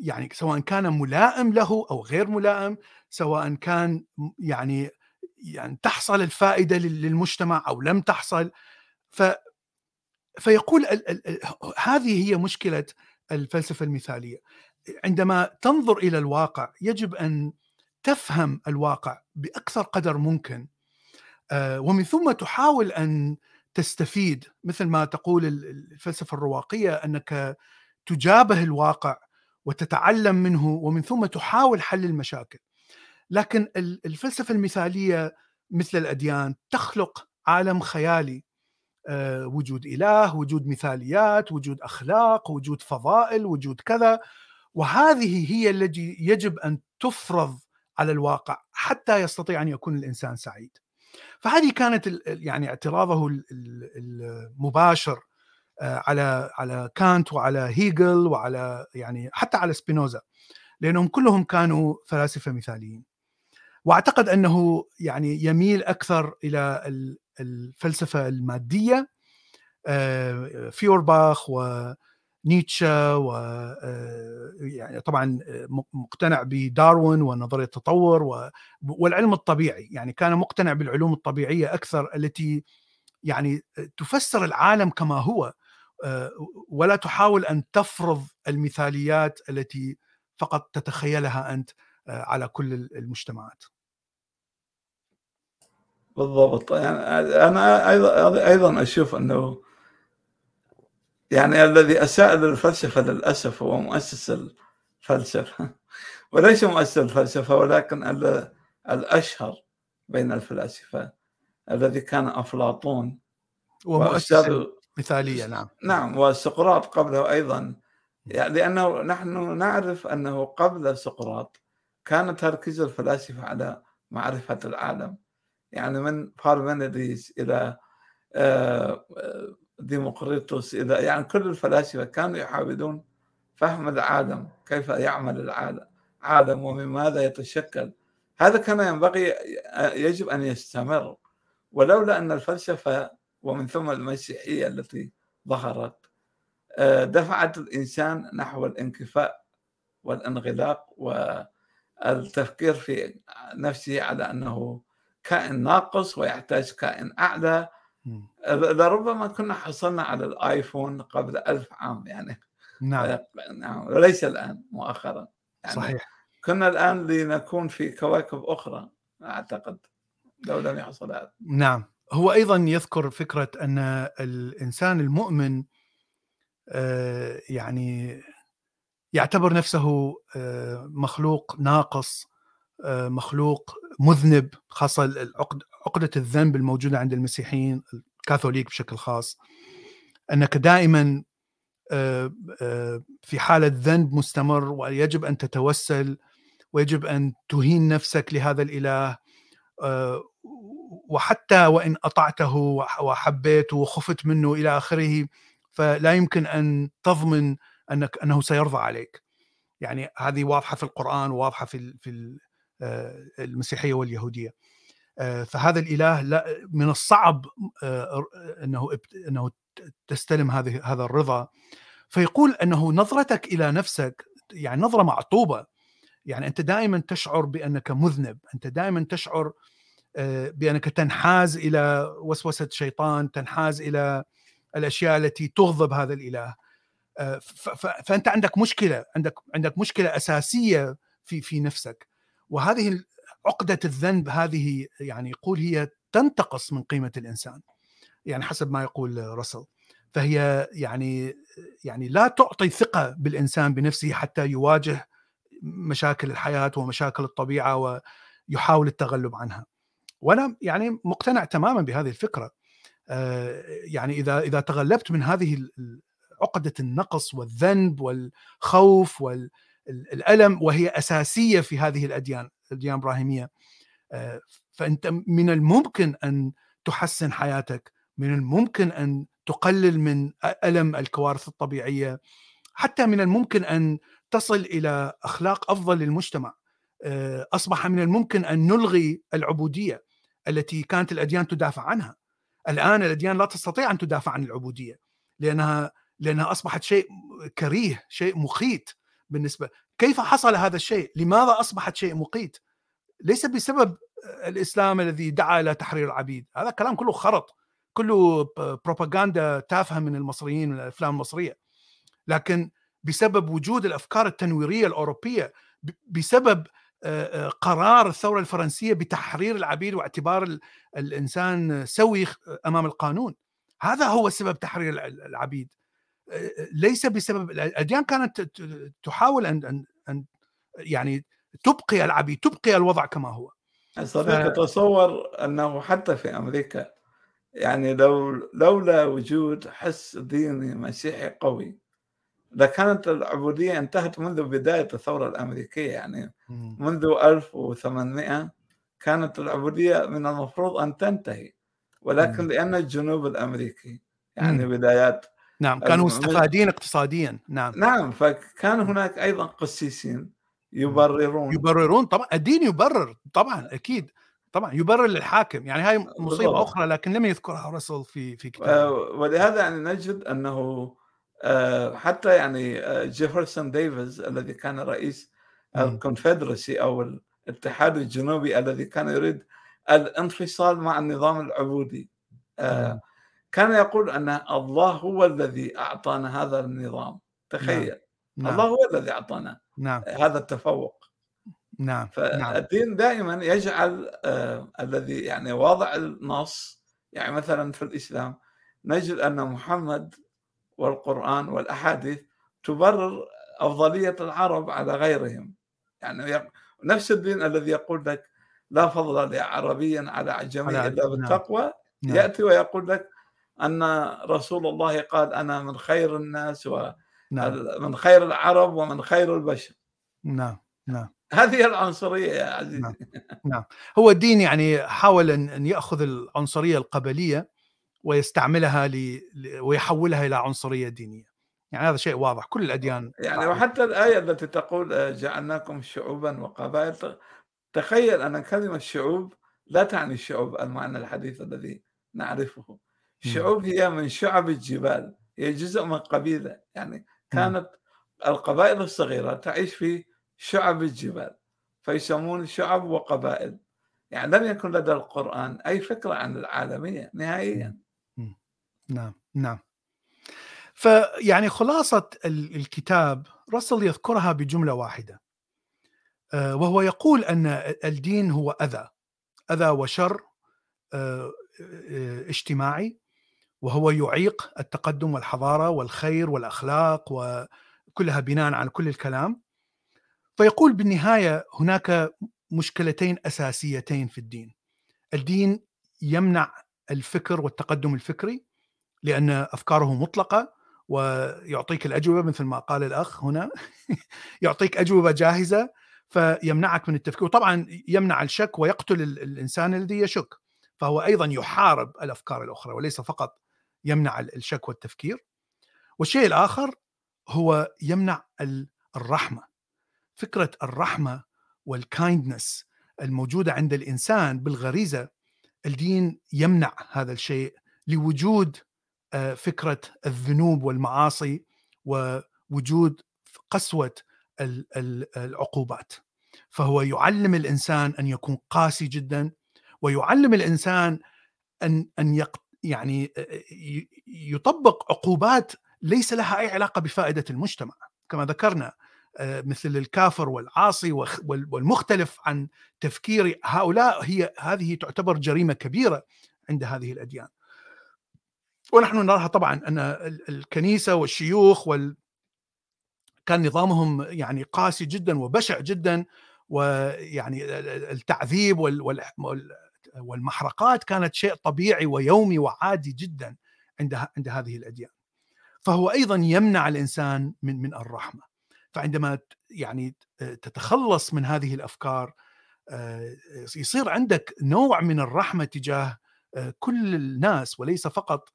يعني سواء كان ملائم له أو غير ملائم سواء كان يعني يعني تحصل الفائدة للمجتمع أو لم تحصل. ف فيقول ال ال هذه هي مشكلة الفلسفة المثالية. عندما تنظر إلى الواقع يجب أن تفهم الواقع بأكثر قدر ممكن. ومن ثم تحاول أن تستفيد مثل ما تقول الفلسفة الرواقية أنك تجابه الواقع وتتعلم منه ومن ثم تحاول حل المشاكل. لكن الفلسفة المثالية مثل الأديان تخلق عالم خيالي. آه، وجود إله وجود مثاليات وجود أخلاق وجود فضائل وجود كذا. وهذه هي التي يجب أن تفرض على الواقع حتى يستطيع أن يكون الإنسان سعيد. فهذه كانت يعني اعتراضه المباشر آه، على على كانت وعلى هيجل وعلى يعني حتى على سبينوزا لأنهم كلهم كانوا فلاسفة مثاليين. وأعتقد أنه يعني يميل أكثر إلى الفلسفة المادية آه، فيورباخ ونيتشه و آه، يعني طبعا مقتنع بداروين ونظرية التطور والعلم الطبيعي يعني كان مقتنع بالعلوم الطبيعية أكثر التي يعني تفسر العالم كما هو آه، ولا تحاول أن تفرض المثاليات التي فقط تتخيلها أنت آه، على كل المجتمعات. بالضبط يعني أنا أيضا أشوف أنه يعني الذي اساء للفلسفه للأسف هو مؤسس الفلسفة. [laughs] وليس مؤسس الفلسفة ولكن الأشهر بين الفلاسفة الذي كان أفلاطون ومؤسس مثالية نعم. نعم وسقراط قبله أيضا. يعني لأنه نحن نعرف أنه قبل سقراط كان تركيز الفلاسفة على معرفة العالم. يعني من بارمينيديز إلى آه، ديمقريطوس إلى يعني كل الفلاسفة كانوا يحاولون فهم العالم كيف يعمل العالم ومن ماذا يتشكل. هذا كان ينبغي يجب أن يستمر. ولولا أن الفلسفة ومن ثم المسيحية التي ظهرت آه، دفعت الإنسان نحو الانكفاء والانغلاق والتفكير في نفسه على أنه كائن ناقص ويحتاج كائن أعلى. لربما كنا حصلنا على الآيفون قبل ألف عام يعني. نعم. آه، نعم وليس الآن مؤخرا. يعني صحيح. كنا الآن لنكون في كواكب أخرى أعتقد لو لم يحصل هذا نعم. هو أيضا يذكر فكرة أن الإنسان المؤمن آه، يعني يعتبر نفسه آه، مخلوق ناقص مخلوق مذنب خاصة عقدة الذنب الموجودة عند المسيحيين الكاثوليك بشكل خاص أنك دائما في حالة ذنب مستمر ويجب أن تتوسل ويجب أن تهين نفسك لهذا الإله وحتى وإن أطعته وحبيته وخفت منه إلى آخره فلا يمكن أن تضمن انك أنه سيرضى عليك. يعني هذه واضحة في القرآن وواضحة في في آه، المسيحية واليهودية. آه، فهذا الإله لا من الصعب آه، أنه أنه تستلم هذه هذا الرضا. فيقول أنه نظرتك إلى نفسك يعني نظرة معطوبة. يعني أنت دائما تشعر بأنك مذنب. أنت دائما تشعر بأنك تنحاز إلى وسوسة شيطان تنحاز إلى الأشياء التي تغضب هذا الإله. آه، فأنت عندك مشكلة عندك عندك مشكلة أساسية في في نفسك. وهذه عقدة الذنب هذه يعني يقول هي تنتقص من قيمة الإنسان يعني حسب ما يقول رسل فهي يعني يعني لا تعطي ثقة بالإنسان بنفسه حتى يواجه مشاكل الحياة ومشاكل الطبيعة ويحاول التغلب عنها. وأنا يعني مقتنع تماما بهذه الفكرة. آه، يعني إذا إذا تغلبت من هذه عقدة النقص والذنب والخوف والألم وهي أساسية في هذه الأديان الاديان الإبراهيمية. آه، فأنت من الممكن أن تحسن حياتك من الممكن أن تقلل من ألم الكوارث الطبيعية حتى من الممكن أن تصل إلى أخلاق أفضل للمجتمع. آه، أصبح من الممكن أن نلغي العبودية التي كانت الأديان تدافع عنها. الآن الأديان لا تستطيع أن تدافع عن العبودية لأنها لأنها أصبحت شيء كريه شيء مخيت بالنسبة كيف حصل هذا الشيء؟ لماذا أصبحت شيء مقيت؟ ليس بسبب الإسلام الذي دعا إلى تحرير العبيد. هذا كلام كله خرط كله بروباغندا تافهة من المصريين من الأفلام المصرية. لكن بسبب وجود الأفكار التنويرية الأوروبية بسبب قرار الثورة الفرنسية بتحرير العبيد واعتبار الإنسان سوي أمام القانون. هذا هو سبب تحرير العبيد. ليس بسبب الأديان كانت تحاول ان ان يعني تبقي العبيد تبقي الوضع كما هو. صديقي ف... تصور أنه حتى في أمريكا يعني لو لولا وجود حس ديني مسيحي قوي لكانت العبودية انتهت منذ بداية الثورة الأمريكية. يعني منذ 1800 كانت العبودية من المفروض أن تنتهي ولكن لأن الجنوب الأمريكي يعني بدايات نعم كانوا مستفادين اقتصاديا. نعم. نعم فكان هناك أيضا قسيسين يبررون. يبررون طبعا الدين يبرر طبعا أكيد. طبعا يبرر للحاكم. يعني هاي مصيبة بالضبط. أخرى لكن لم يذكرها رسل في في كتابه. آه، ولهذا يعني نجد أنه آه، حتى يعني آه، جيفرسون ديفيز الذي كان رئيس ال Confederacy أو الاتحاد الجنوبي الذي كان يريد الانفصال مع النظام العبودي. آه، كان يقول أن الله هو الذي أعطانا هذا النظام تخيل نعم. نعم. الله هو الذي أعطانا نعم. هذا التفوق نعم نعم فالدين دائما يجعل آه الذي يعني واضع النص يعني مثلا في الإسلام نجد أن محمد والقرآن والأحاديث تبرر أفضلية العرب على غيرهم يعني نفس الدين الذي يقول لك لا فضل لعربي على عجمي الا نعم. بالتقوى نعم. يأتي ويقول لك أن رسول الله قال أنا من خير الناس ومن نعم. خير العرب ومن خير البشر. نعم نعم. هذه العنصرية يا عزيزي. نعم. نعم. هو الدين يعني حاول أن يأخذ العنصرية القبلية ويستعملها ل... ويحولها إلى عنصرية دينية. يعني هذا شيء واضح كل الأديان يعني وحتى الآية التي تقول آه، جعلناكم شعوبا وقبائل تخيل أن كلمة شعوب لا تعني الشعوب المعنى الحديث الذي نعرفه. الشعوب هي من شعب الجبال هي جزء من قبيلة. يعني كانت القبائل الصغيرة تعيش في شعب الجبال فيسمون شعب وقبائل. يعني لم يكن لدى القرآن أي فكرة عن العالمية نهائيا. نعم نعم. فيعني خلاصة الكتاب رسل يذكرها بجملة واحدة. آه، وهو يقول أن الدين هو أذى أذى وشر آه، آه، اجتماعي. وهو يعيق التقدم والحضارة والخير والأخلاق وكلها بناء على كل الكلام. فيقول بالنهاية هناك مشكلتين أساسيتين في الدين. الدين يمنع الفكر والتقدم الفكري لأن أفكاره مطلقة ويعطيك الأجوبة مثل ما قال الأخ هنا. [laughs] يعطيك أجوبة جاهزة فيمنعك من التفكير. وطبعا يمنع الشك ويقتل الإنسان الذي يشك. فهو أيضا يحارب الأفكار الأخرى وليس فقط يمنع الشك والتفكير والشيء الآخر هو يمنع الرحمة. فكرة الرحمة والكايندنس الموجودة عند الإنسان بالغريزة الدين يمنع هذا الشيء لوجود آه، فكرة الذنوب والمعاصي ووجود قسوة العقوبات. فهو يعلم الإنسان أن يكون قاسي جدا ويعلم الإنسان أن أن يعني يطبق عقوبات ليس لها أي علاقة بفائدة المجتمع كما ذكرنا مثل الكافر والعاصي والمختلف عن تفكير هؤلاء هي هذه تعتبر جريمة كبيرة عند هذه الأديان. ونحن نراها طبعا أن الكنيسة والشيوخ وال كان نظامهم يعني قاسي جدا وبشع جدا ويعني التعذيب والمحرقات كانت شيء طبيعي ويومي وعادي جدا عند عند هذه الأديان. فهو أيضا يمنع الإنسان من من الرحمة. فعندما يعني تتخلص من هذه الأفكار آه، يصير عندك نوع من الرحمة تجاه آه، كل الناس وليس فقط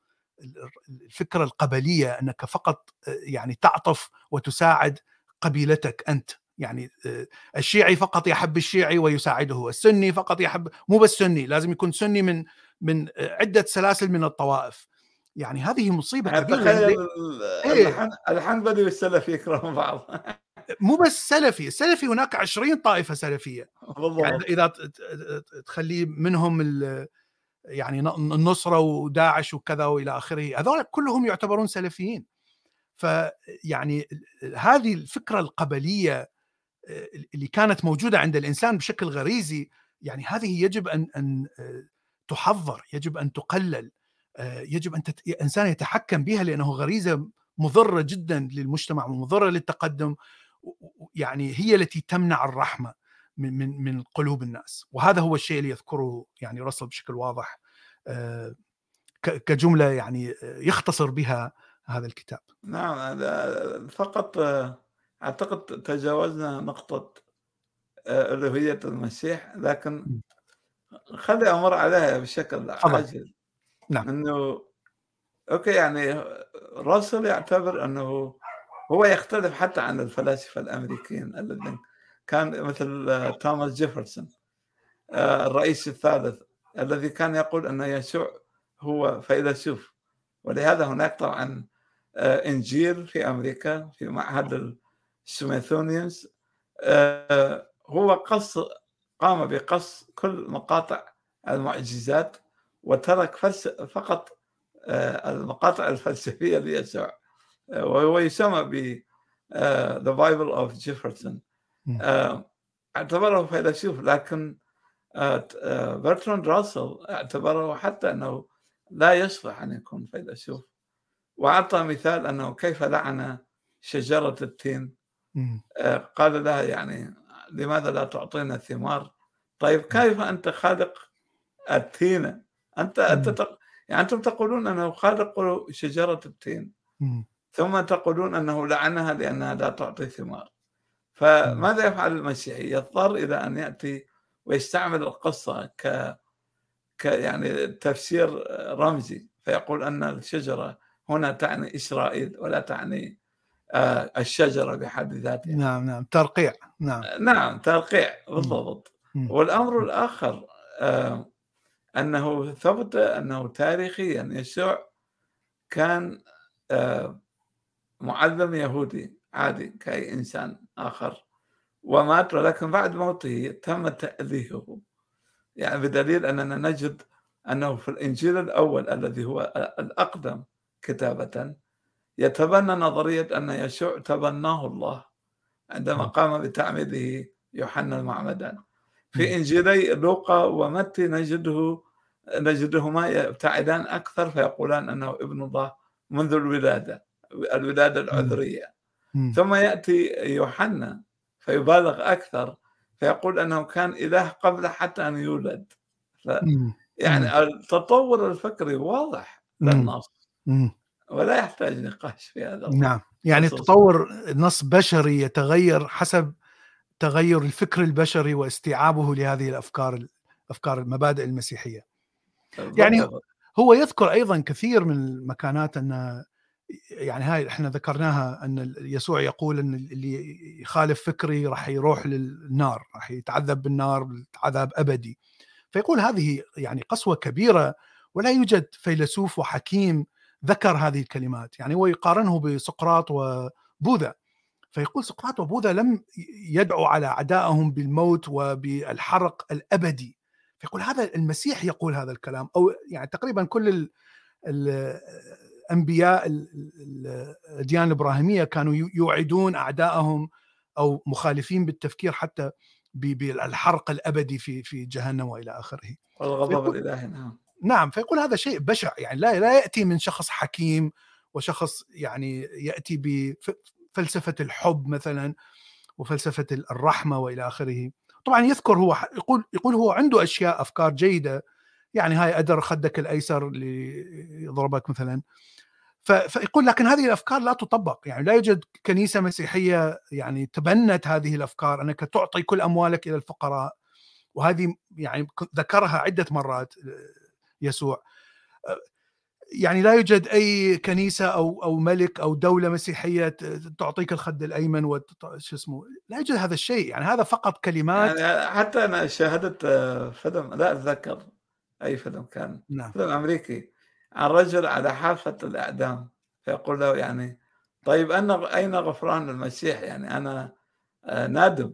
الفكرة القبلية أنك فقط آه، يعني تعطف وتساعد قبيلتك أنت يعني الشيعي فقط يحب الشيعي ويساعده السني فقط يحب مو بس سني لازم يكون سني من من عدة سلاسل من الطوائف. يعني هذه مصيبة كبيرة تخيل إيه؟ الحنبلي والسلفي يكرهون بعض. مو بس سلفي السلفي هناك 20 طائفة سلفية. بالضبط. يعني إذا تخلي منهم يعني النصرة وداعش وكذا وإلى آخره هذول كلهم يعتبرون سلفيين. فيعني هذه الفكرة القبلية اللي كانت موجودة عند الإنسان بشكل غريزي يعني هذه يجب أن أن تحظر يجب أن تقلل يجب أن الانسان يتحكم بها لأنه غريزة مضرة جدا للمجتمع ومضرة للتقدم يعني هي التي تمنع الرحمة من من من قلوب الناس. وهذا هو الشيء اللي يذكره يعني رسل بشكل واضح كجملة يعني يختصر بها هذا الكتاب. نعم فقط أعتقد تجاوزنا نقطة الوهيه المسيح لكن خلي أمر عليها بشكل عاجل. نعم. إنه okay يعني راسل يعتبر إنه هو يختلف حتى عن الفلاسفة الأمريكيين الذين كان مثل توماس جيفرسون آه، الرئيس الثالث الذي كان يقول إن يسوع هو فيلسوف ولهذا هناك طبعا آه، إنجيل في أمريكا في معهد السميثسونيان آه، هو قص قام بقص كل مقاطع المعجزات وترك فقط المقاطع الفلسفية ليسوع وهو يسمى ب the Bible of Jefferson اعتبره فيلسوف لكن برتراند راسل اعتبره حتى أنه لا يصلح أن يكون فيلسوف. وأعطى مثال أنه كيف لعن شجرة التين. قال لها يعني لماذا لا تعطينا ثمار طيب كيف أنت خالق التين؟ أنت أنت يعني أنتم تقولون أنه خالق شجرة التين. ثم تقولون أنه لعنها لأنها لا تعطي ثمار. فماذا يفعل المسيحي؟ يضطر إلى أن يأتي ويستعمل القصة ك ك يعني تفسير رمزي فيقول أن الشجرة هنا تعني إسرائيل ولا تعني آه، الشجرة بحد ذاتها. نعم نعم. ترقيع. نعم. نعم ترقيع بالضبط. والأمر الآخر آه، أنه ثبت أنه تاريخيا يسوع كان آه، معلم يهودي عادي كأي إنسان آخر ومات ولكن بعد موته تم تأليهه يعني بدليل أننا نجد أنه في الإنجيل الأول الذي هو الأقدم كتابة يتبنى نظرية أن يسوع تبناه الله عندما قام بتعميده يوحنا المعمدان في إنجيلي لوقا ومتى نجده نجدهما يبتعدان أكثر فيقولان أنه ابن الله منذ الولادة الولادة العذرية. ثم يأتي يوحنا فيبالغ أكثر فيقول أنه كان إله قبل حتى أن يولد. ف يعني التطور الفكري واضح للنص. ولا يحتاج نقاش في هذا نعم. يعني التطور نص بشري يتغير حسب تغير الفكر البشري واستيعابه لهذه الأفكار أفكار المبادئ المسيحية. يعني هو يذكر أيضا كثير من المكانات أن يعني هاي إحنا ذكرناها أن يسوع يقول أن اللي يخالف فكري راح يروح للنار راح يتعذب بالنار عذاب أبدي. فيقول هذه يعني قسوة كبيرة ولا يوجد فيلسوف وحكيم ذكر هذه الكلمات يعني هو يقارنه بسقراط وبوذا فيقول سقراط وبوذا لم يدعوا على أعدائهم بالموت وبالحرق الأبدي فيقول هذا المسيح يقول هذا الكلام أو يعني تقريبا كل ال ال انبياء الأديان الإبراهيمية كانوا يوعدون أعدائهم أو مخالفين بالتفكير حتى بالحرق الأبدي في في جهنم وإلى آخره. الغضب الإلهي نعم. نعم فيقول هذا شيء بشع يعني لا لا يأتي من شخص حكيم وشخص يعني يأتي بفلسفه الحب مثلا وفلسفة الرحمة وإلى آخره. طبعا يذكر هو يقول يقول هو عنده أشياء أفكار جيدة. يعني هاي أدر خدك الأيسر اللي يضربك مثلا فيقول لكن هذه الأفكار لا تطبق. يعني لا يوجد كنيسة مسيحية يعني تبنت هذه الأفكار. أنك تعطي كل أموالك إلى الفقراء. وهذه يعني ذكرها عدة مرات. يسوع. يعني لا يوجد أي كنيسة أو أو ملك أو دولة مسيحية تعطيك الخد الأيمن وش اسمه لا يوجد هذا الشيء. يعني هذا فقط كلمات. يعني حتى أنا شاهدت فيلم لا أتذكر أي فيلم كان. نعم. فيلم أمريكي. عن رجل على حافة الإعدام فيقول له يعني طيب أنا أين غفران المسيح يعني أنا آه، نادم.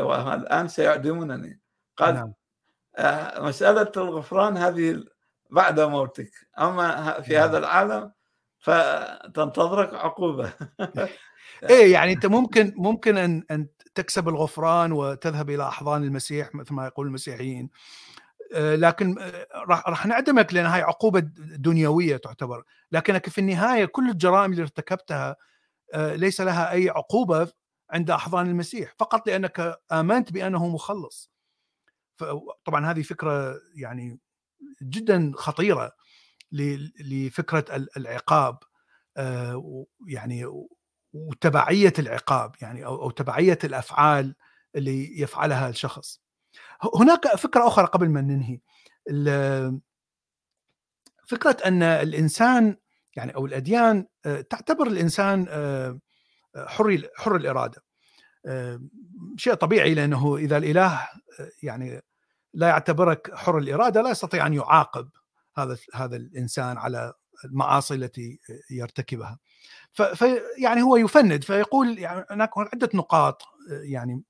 والآن سيعدمونني. قال نعم. مسألة الغفران هذه بعد موتك. أما في نعم. هذا العالم فتنتظرك عقوبة. [laughs] إيه يعني أنت ممكن ممكن أن أن تكسب الغفران وتذهب إلى أحضان المسيح مثل ما يقول المسيحيين. آه، لكن آه، راح راح نعدمك لأن هاي عقوبة دنيوية تعتبر. لكنك في النهاية كل الجرائم اللي ارتكبتها آه، ليس لها أي عقوبة عند أحضان المسيح. فقط لأنك آمنت بأنه مخلص. طبعا هذه فكرة يعني جدا خطيرة لفكرة العقاب يعني وتبعية العقاب يعني أو تبعية الأفعال اللي يفعلها الشخص. هناك فكرة أخرى قبل ما ننهي. فكرة أن الإنسان يعني أو الأديان آه، تعتبر الإنسان آه، حر حر الإرادة. آه، شيء طبيعي لأنه إذا الإله يعني لا يعتبرك حر الإرادة لا يستطيع أن يعاقب هذا هذا الإنسان على المعاصي التي يرتكبها. فيعني هو يفند فيقول يعني هناك عدة نقاط يعني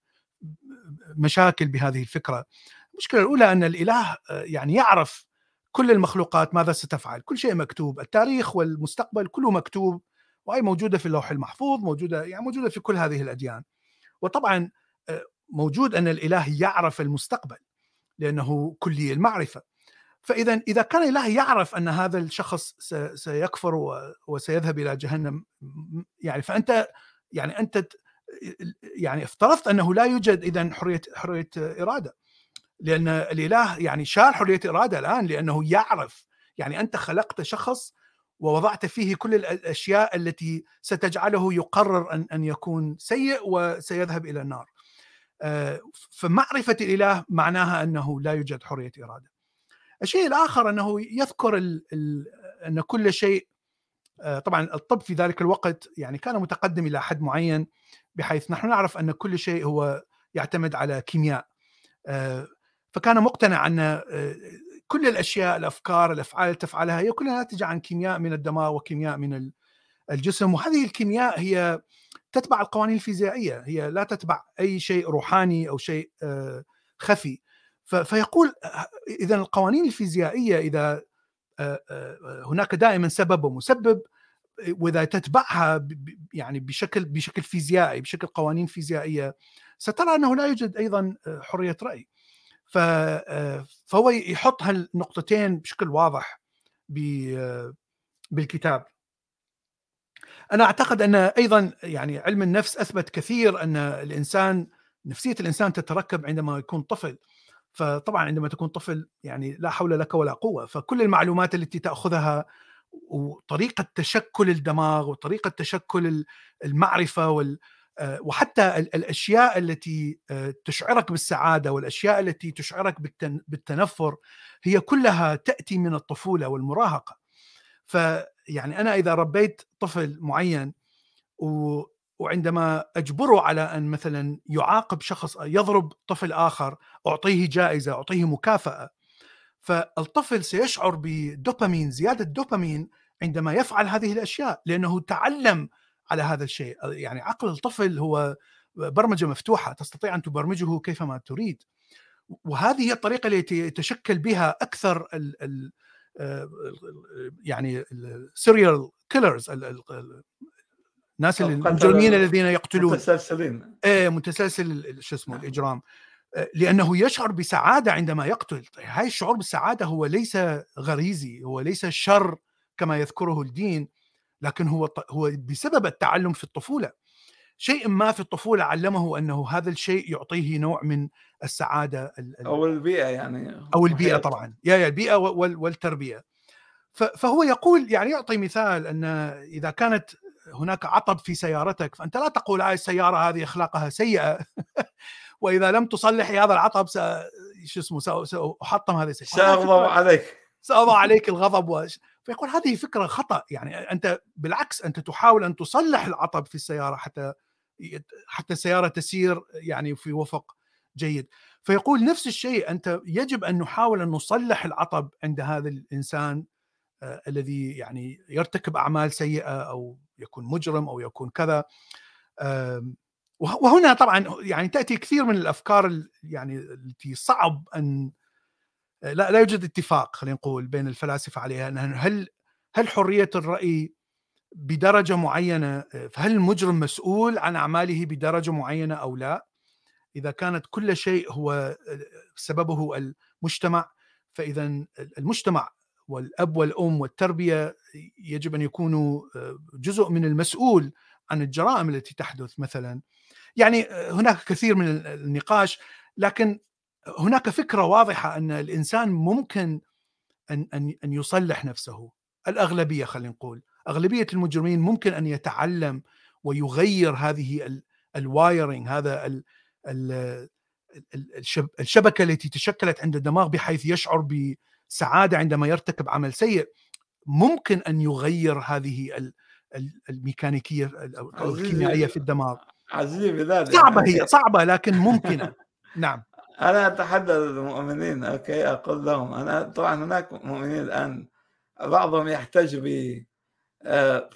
مشاكل بهذه الفكرة. المشكلة الأولى أن الإله يعني يعرف كل المخلوقات ماذا ستفعل. كل شيء مكتوب التاريخ والمستقبل كله مكتوب وهي موجودة في اللوح المحفوظ موجودة يعني موجودة في كل هذه الأديان. وطبعا آه، موجود أن الإله يعرف المستقبل. لأنه كلي المعرفة. فاذا إذا كان الاله يعرف أن هذا الشخص سيكفر وسيذهب إلى جهنم يعني فأنت يعني أنت يعني افترضت أنه لا يوجد اذا حرية حرية إرادة. لأن الإله يعني شال حرية إرادة الآن لأنه يعرف. يعني أنت خلقت شخص ووضعت فيه كل الأشياء التي ستجعله يقرر أن أن يكون سيء وسيذهب إلى النار. آه، فمعرفة الإله معناها أنه لا يوجد حرية إرادة. الشيء الآخر أنه يذكر ال ال أن كل شيء آه، طبعا الطب في ذلك الوقت يعني كان متقدم إلى حد معين بحيث نحن نعرف أن كل شيء هو يعتمد على كيمياء آه، فكان مقتنع أن كل الأشياء الأفكار الأفعال اللي تفعلها هي كلها ناتجة عن كيمياء من الدماغ وكيمياء من الجسم وهذه الكيمياء هي تتبع القوانين الفيزيائية هي لا تتبع أي شيء روحاني أو شيء آه، خفي. فيقول اذا القوانين الفيزيائية إذا آه، آه، هناك دائما سبب ومسبب وإذا تتبعها يعني بشكل بشكل فيزيائي بشكل قوانين فيزيائية سترى أنه لا يوجد أيضا حرية رأي. آه، فهو يحط هالنقطتين بشكل واضح بالكتاب. أنا أعتقد أن أيضا يعني علم النفس أثبت كثير أن الإنسان نفسية الإنسان تتركب عندما يكون طفل فطبعا عندما تكون طفل يعني لا حول لك ولا قوة فكل المعلومات التي تأخذها وطريقة تشكل الدماغ وطريقة تشكل المعرفة وال آه، وحتى الأشياء التي آه، تشعرك بالسعادة والأشياء التي تشعرك بالتنفر هي كلها تأتي من الطفولة والمراهقة. فيعني أنا إذا ربيت طفل معين وعندما أجبره على أن مثلا يعاقب شخص يضرب طفل آخر أعطيه جائزة أعطيه مكافأة فالطفل سيشعر بدوبامين زيادة دوبامين عندما يفعل هذه الأشياء لأنه تعلم على هذا الشيء. يعني عقل الطفل هو برمجة مفتوحة تستطيع أن تبرمجه كيفما تريد. وهذه هي الطريقة التي يتشكل بها أكثر ال ال يعني ال serial killers الناس المجرمين الذين يقتلون. متسلسلين. إيه متسلسل شو اسمه نعم. الإجرام. لأنه يشعر بسعادة عندما يقتل. هاي الشعور بالسعادة هو ليس غريزي هو ليس شر كما يذكره الدين لكن هو هو بسبب التعلم في الطفولة. شيء ما في الطفولة علمه أنه هذا الشيء يعطيه نوع من السعادة أو البيئة يعني أو البيئة طبعا. يا يا البيئة والتربية. فهو يقول يعني يعطي مثال أن إذا كانت هناك عطب في سيارتك فأنت لا تقول هاي السيارة هذه أخلاقها سيئة. [laughs] وإذا لم تصلحي هذا العطب س... شو اسمه ساحطم هذه السيارة. سأغضب عليك. سأضع [laughs] عليك الغضب و... فيقول هذه فكرة خطأ. يعني أنت بالعكس أنت تحاول أن تصلح العطب في السيارة حتى حتى السياره تسير يعني في وفق جيد. فيقول نفس الشيء أنت يجب أن نحاول أن نصلح العطب عند هذا الإنسان آه الذي يعني يرتكب أعمال سيئة أو يكون مجرم أو يكون كذا. آه وهنا طبعا يعني تأتي كثير من الأفكار يعني التي صعب أن لا لا يوجد اتفاق خلينا نقول بين الفلاسفة عليها هل هل حرية الرأي بدرجة معينة فهل المجرم مسؤول عن أعماله بدرجة معينة أو لا؟ إذا كانت كل شيء هو سببه المجتمع فإذا المجتمع والأب والأم والتربية يجب أن يكونوا جزء من المسؤول عن الجرائم التي تحدث مثلا يعني هناك كثير من النقاش لكن هناك فكرة واضحة أن الإنسان ممكن أن أن يصلح نفسه الأغلبية خلينا نقول أغلبية المجرمين ممكن أن يتعلم ويغير هذه الوايرنج هذا ال ال الشبكة التي تشكلت عند الدماغ بحيث يشعر بسعادة عندما يرتكب عمل سيء ممكن أن يغير هذه الميكانيكية أو الكيميائية في الدماغ. عزيزي بذلك صعبة هي صعبة لكن ممكنة. [laughs] نعم. أنا أتحدث المؤمنين أوكي أقول لهم أنا طبعا هناك مؤمنين الآن بعضهم يحتج ب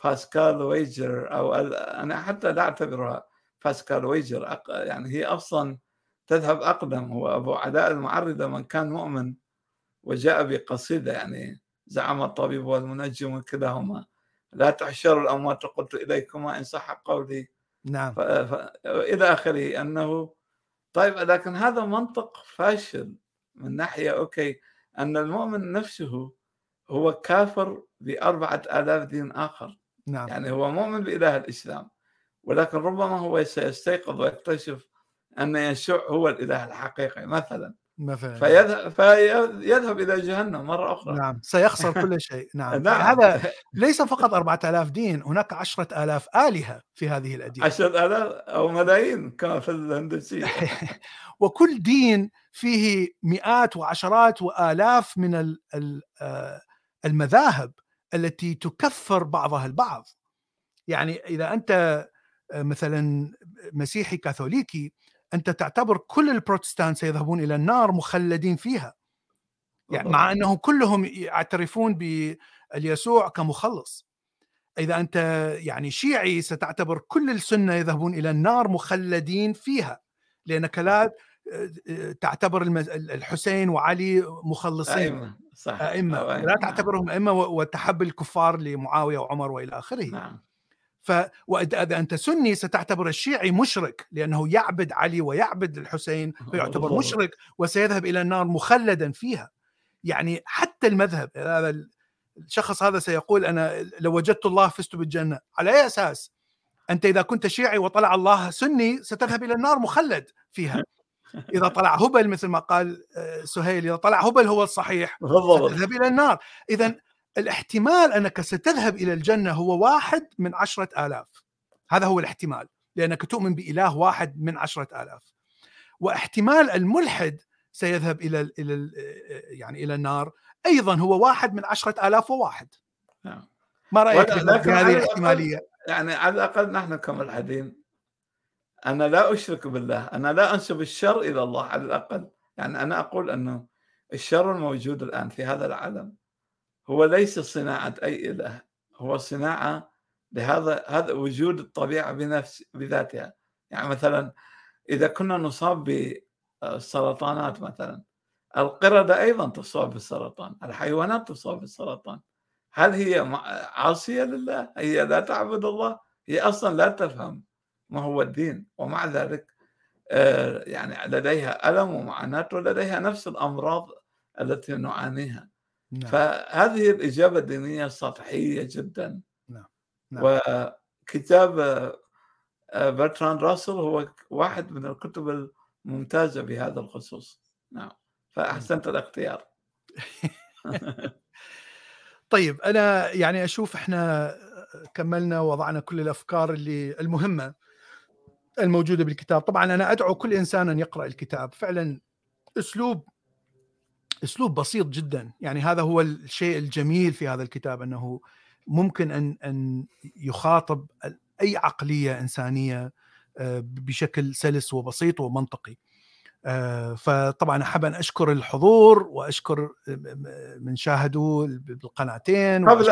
باسكال ويجر أو أنا حتى لا أعتبرها باسكال ويجر. يعني هي أصلا تذهب أقدم. هو أبو عداء المعرضه من كان مؤمن وجاء بقصيدة يعني زعم الطبيب والمنجم كلاهما لا تحشروا الأموات قلت إليكما إن صح قولي. نعم. ف... ف... إلى آخره أنه طيب لكن هذا منطق فاشل من ناحية okay أن المؤمن نفسه هو كافر بأربعة آلاف دين آخر. نعم. يعني هو مؤمن بإله الإسلام ولكن ربما هو سيستيقظ ويكتشف أن يسوع هو الإله الحقيقي مثلا. مثلا. فيذهب, فيذهب إلى جهنم مرة أخرى. نعم سيخسر كل شيء. [laughs] نعم, نعم. هذا ليس فقط 4000 دين هناك 10000 آلهة في هذه الأديان عشرة آلاف أو ملايين كما في الهندوسية [laughs] وكل دين فيه مئات وعشرات وآلاف من آه، المذاهب. التي تكفر بعضها البعض. يعني إذا أنت آه، مثلا مسيحي كاثوليكي أنت تعتبر كل البروتستانت سيذهبون إلى النار مخلدين فيها. يعني مع أنهم كلهم يعترفون باليسوع كمخلص. إذا أنت يعني شيعي ستعتبر كل السنة يذهبون إلى النار مخلدين فيها. لأنك لا آه، تعتبر المز- الحسين وعلي مخلصين. أئمة صح. أئمة أو لا تعتبرهم أئمة وتحب الكفار لمعاوية وعمر وإلى آخره. نعم. ف وإذا إذا أنت سني ستعتبر الشيعي مشرك لأنه يعبد علي ويعبد الحسين فيعتبر بالضبط. مشرك وسيذهب إلى النار مخلدا فيها. يعني حتى المذهب هذا الشخص هذا سيقول أنا لو وجدت الله فزت بالجنة. على أي أساس؟ أنت إذا كنت شيعي وطلع الله سني ستذهب إلى النار مخلد فيها. إذا طلع هبل مثل ما قال آه، سهيل إذا طلع هبل هو الصحيح. بالضبط. ستذهب إلى النار. إذا الاحتمال أنك ستذهب إلى الجنة هو واحد من عشرة آلاف. هذا هو الاحتمال لأنك تؤمن بإله واحد من عشرة آلاف. واحتمال الملحد سيذهب إلى ال إلى ال يعني إلى النار أيضا هو واحد من عشرة آلاف وواحد. نعم. ما لكن على الأقل- الاحتمالية؟ يعني على الأقل نحن كملحدين أنا لا أشرك بالله أنا لا أنسب الشر إلى الله على الأقل. يعني أنا أقول أنه الشر الموجود الآن في هذا العالم هو ليس صناعة أي إله هو صناعة لهذا هذا وجود الطبيعة بنفس بذاتها. يعني مثلا إذا كنا نصاب بالسرطانات مثلا القردة أيضا تصاب بالسرطان الحيوانات تصاب بالسرطان. هل هي عاصية لله؟ هي لا تعبد الله؟ هي أصلا لا تفهم. ما هو الدين. ومع ذلك آه، يعني لديها ألم ومعاناة ولديها نفس الأمراض التي نعانيها. نعم. فهذه الإجابة الدينية سطحية جدا. نعم. نعم. وكتاب آه، آه، برتراند راسل هو واحد من الكتب الممتازة بهذا الخصوص. نعم. فأحسنت الاختيار. [laughs] [laughs] طيب أنا يعني أشوف إحنا كملنا ووضعنا كل الأفكار اللي المهمة. الموجودة بالكتاب. طبعا أنا أدعو كل إنسان أن يقرأ الكتاب. فعلا أسلوب أسلوب بسيط جدا. يعني هذا هو الشيء الجميل في هذا الكتاب أنه ممكن أن أن يخاطب أي عقلية إنسانية آه، بشكل سلس وبسيط ومنطقي. آه، فطبعا أحب أن أشكر الحضور وأشكر من شاهدوا بالقناتين قبل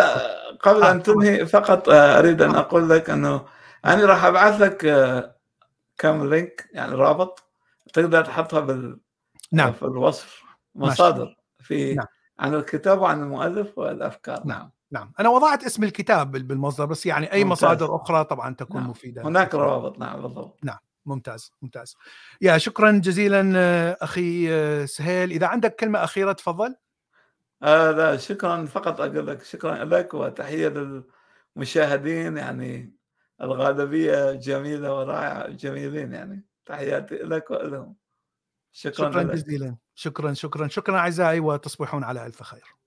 قبل آه، ان تنهي فقط آه، أريد أن أقول لك أنه أنا راح أبعث لك آه، كم لينك يعني رابط تقدر تحطها بال نعم. في الوصف. مصادر. في نعم. عن الكتاب وعن المؤلف والأفكار. نعم. نعم. نعم أنا وضعت اسم الكتاب بال- بالمصدر بس يعني أي ممتاز. مصادر أخرى طبعا تكون نعم. مفيدة. هناك روابط. نعم بالضبط. ممتاز. ممتاز. يا شكرا جزيلا آه، أخي آه، سهيل. إذا عندك كلمة أخيرة تفضل. آه لا شكرا. فقط أقول لك شكرا لك وتحية للمشاهدين. يعني الغالبية جميلة ورائعة جميلين يعني. تحياتي لك ولهم. شكرا, شكرا جزيلا. شكرا شكرا. شكرا أعزائي وتصبحون على ألف خير.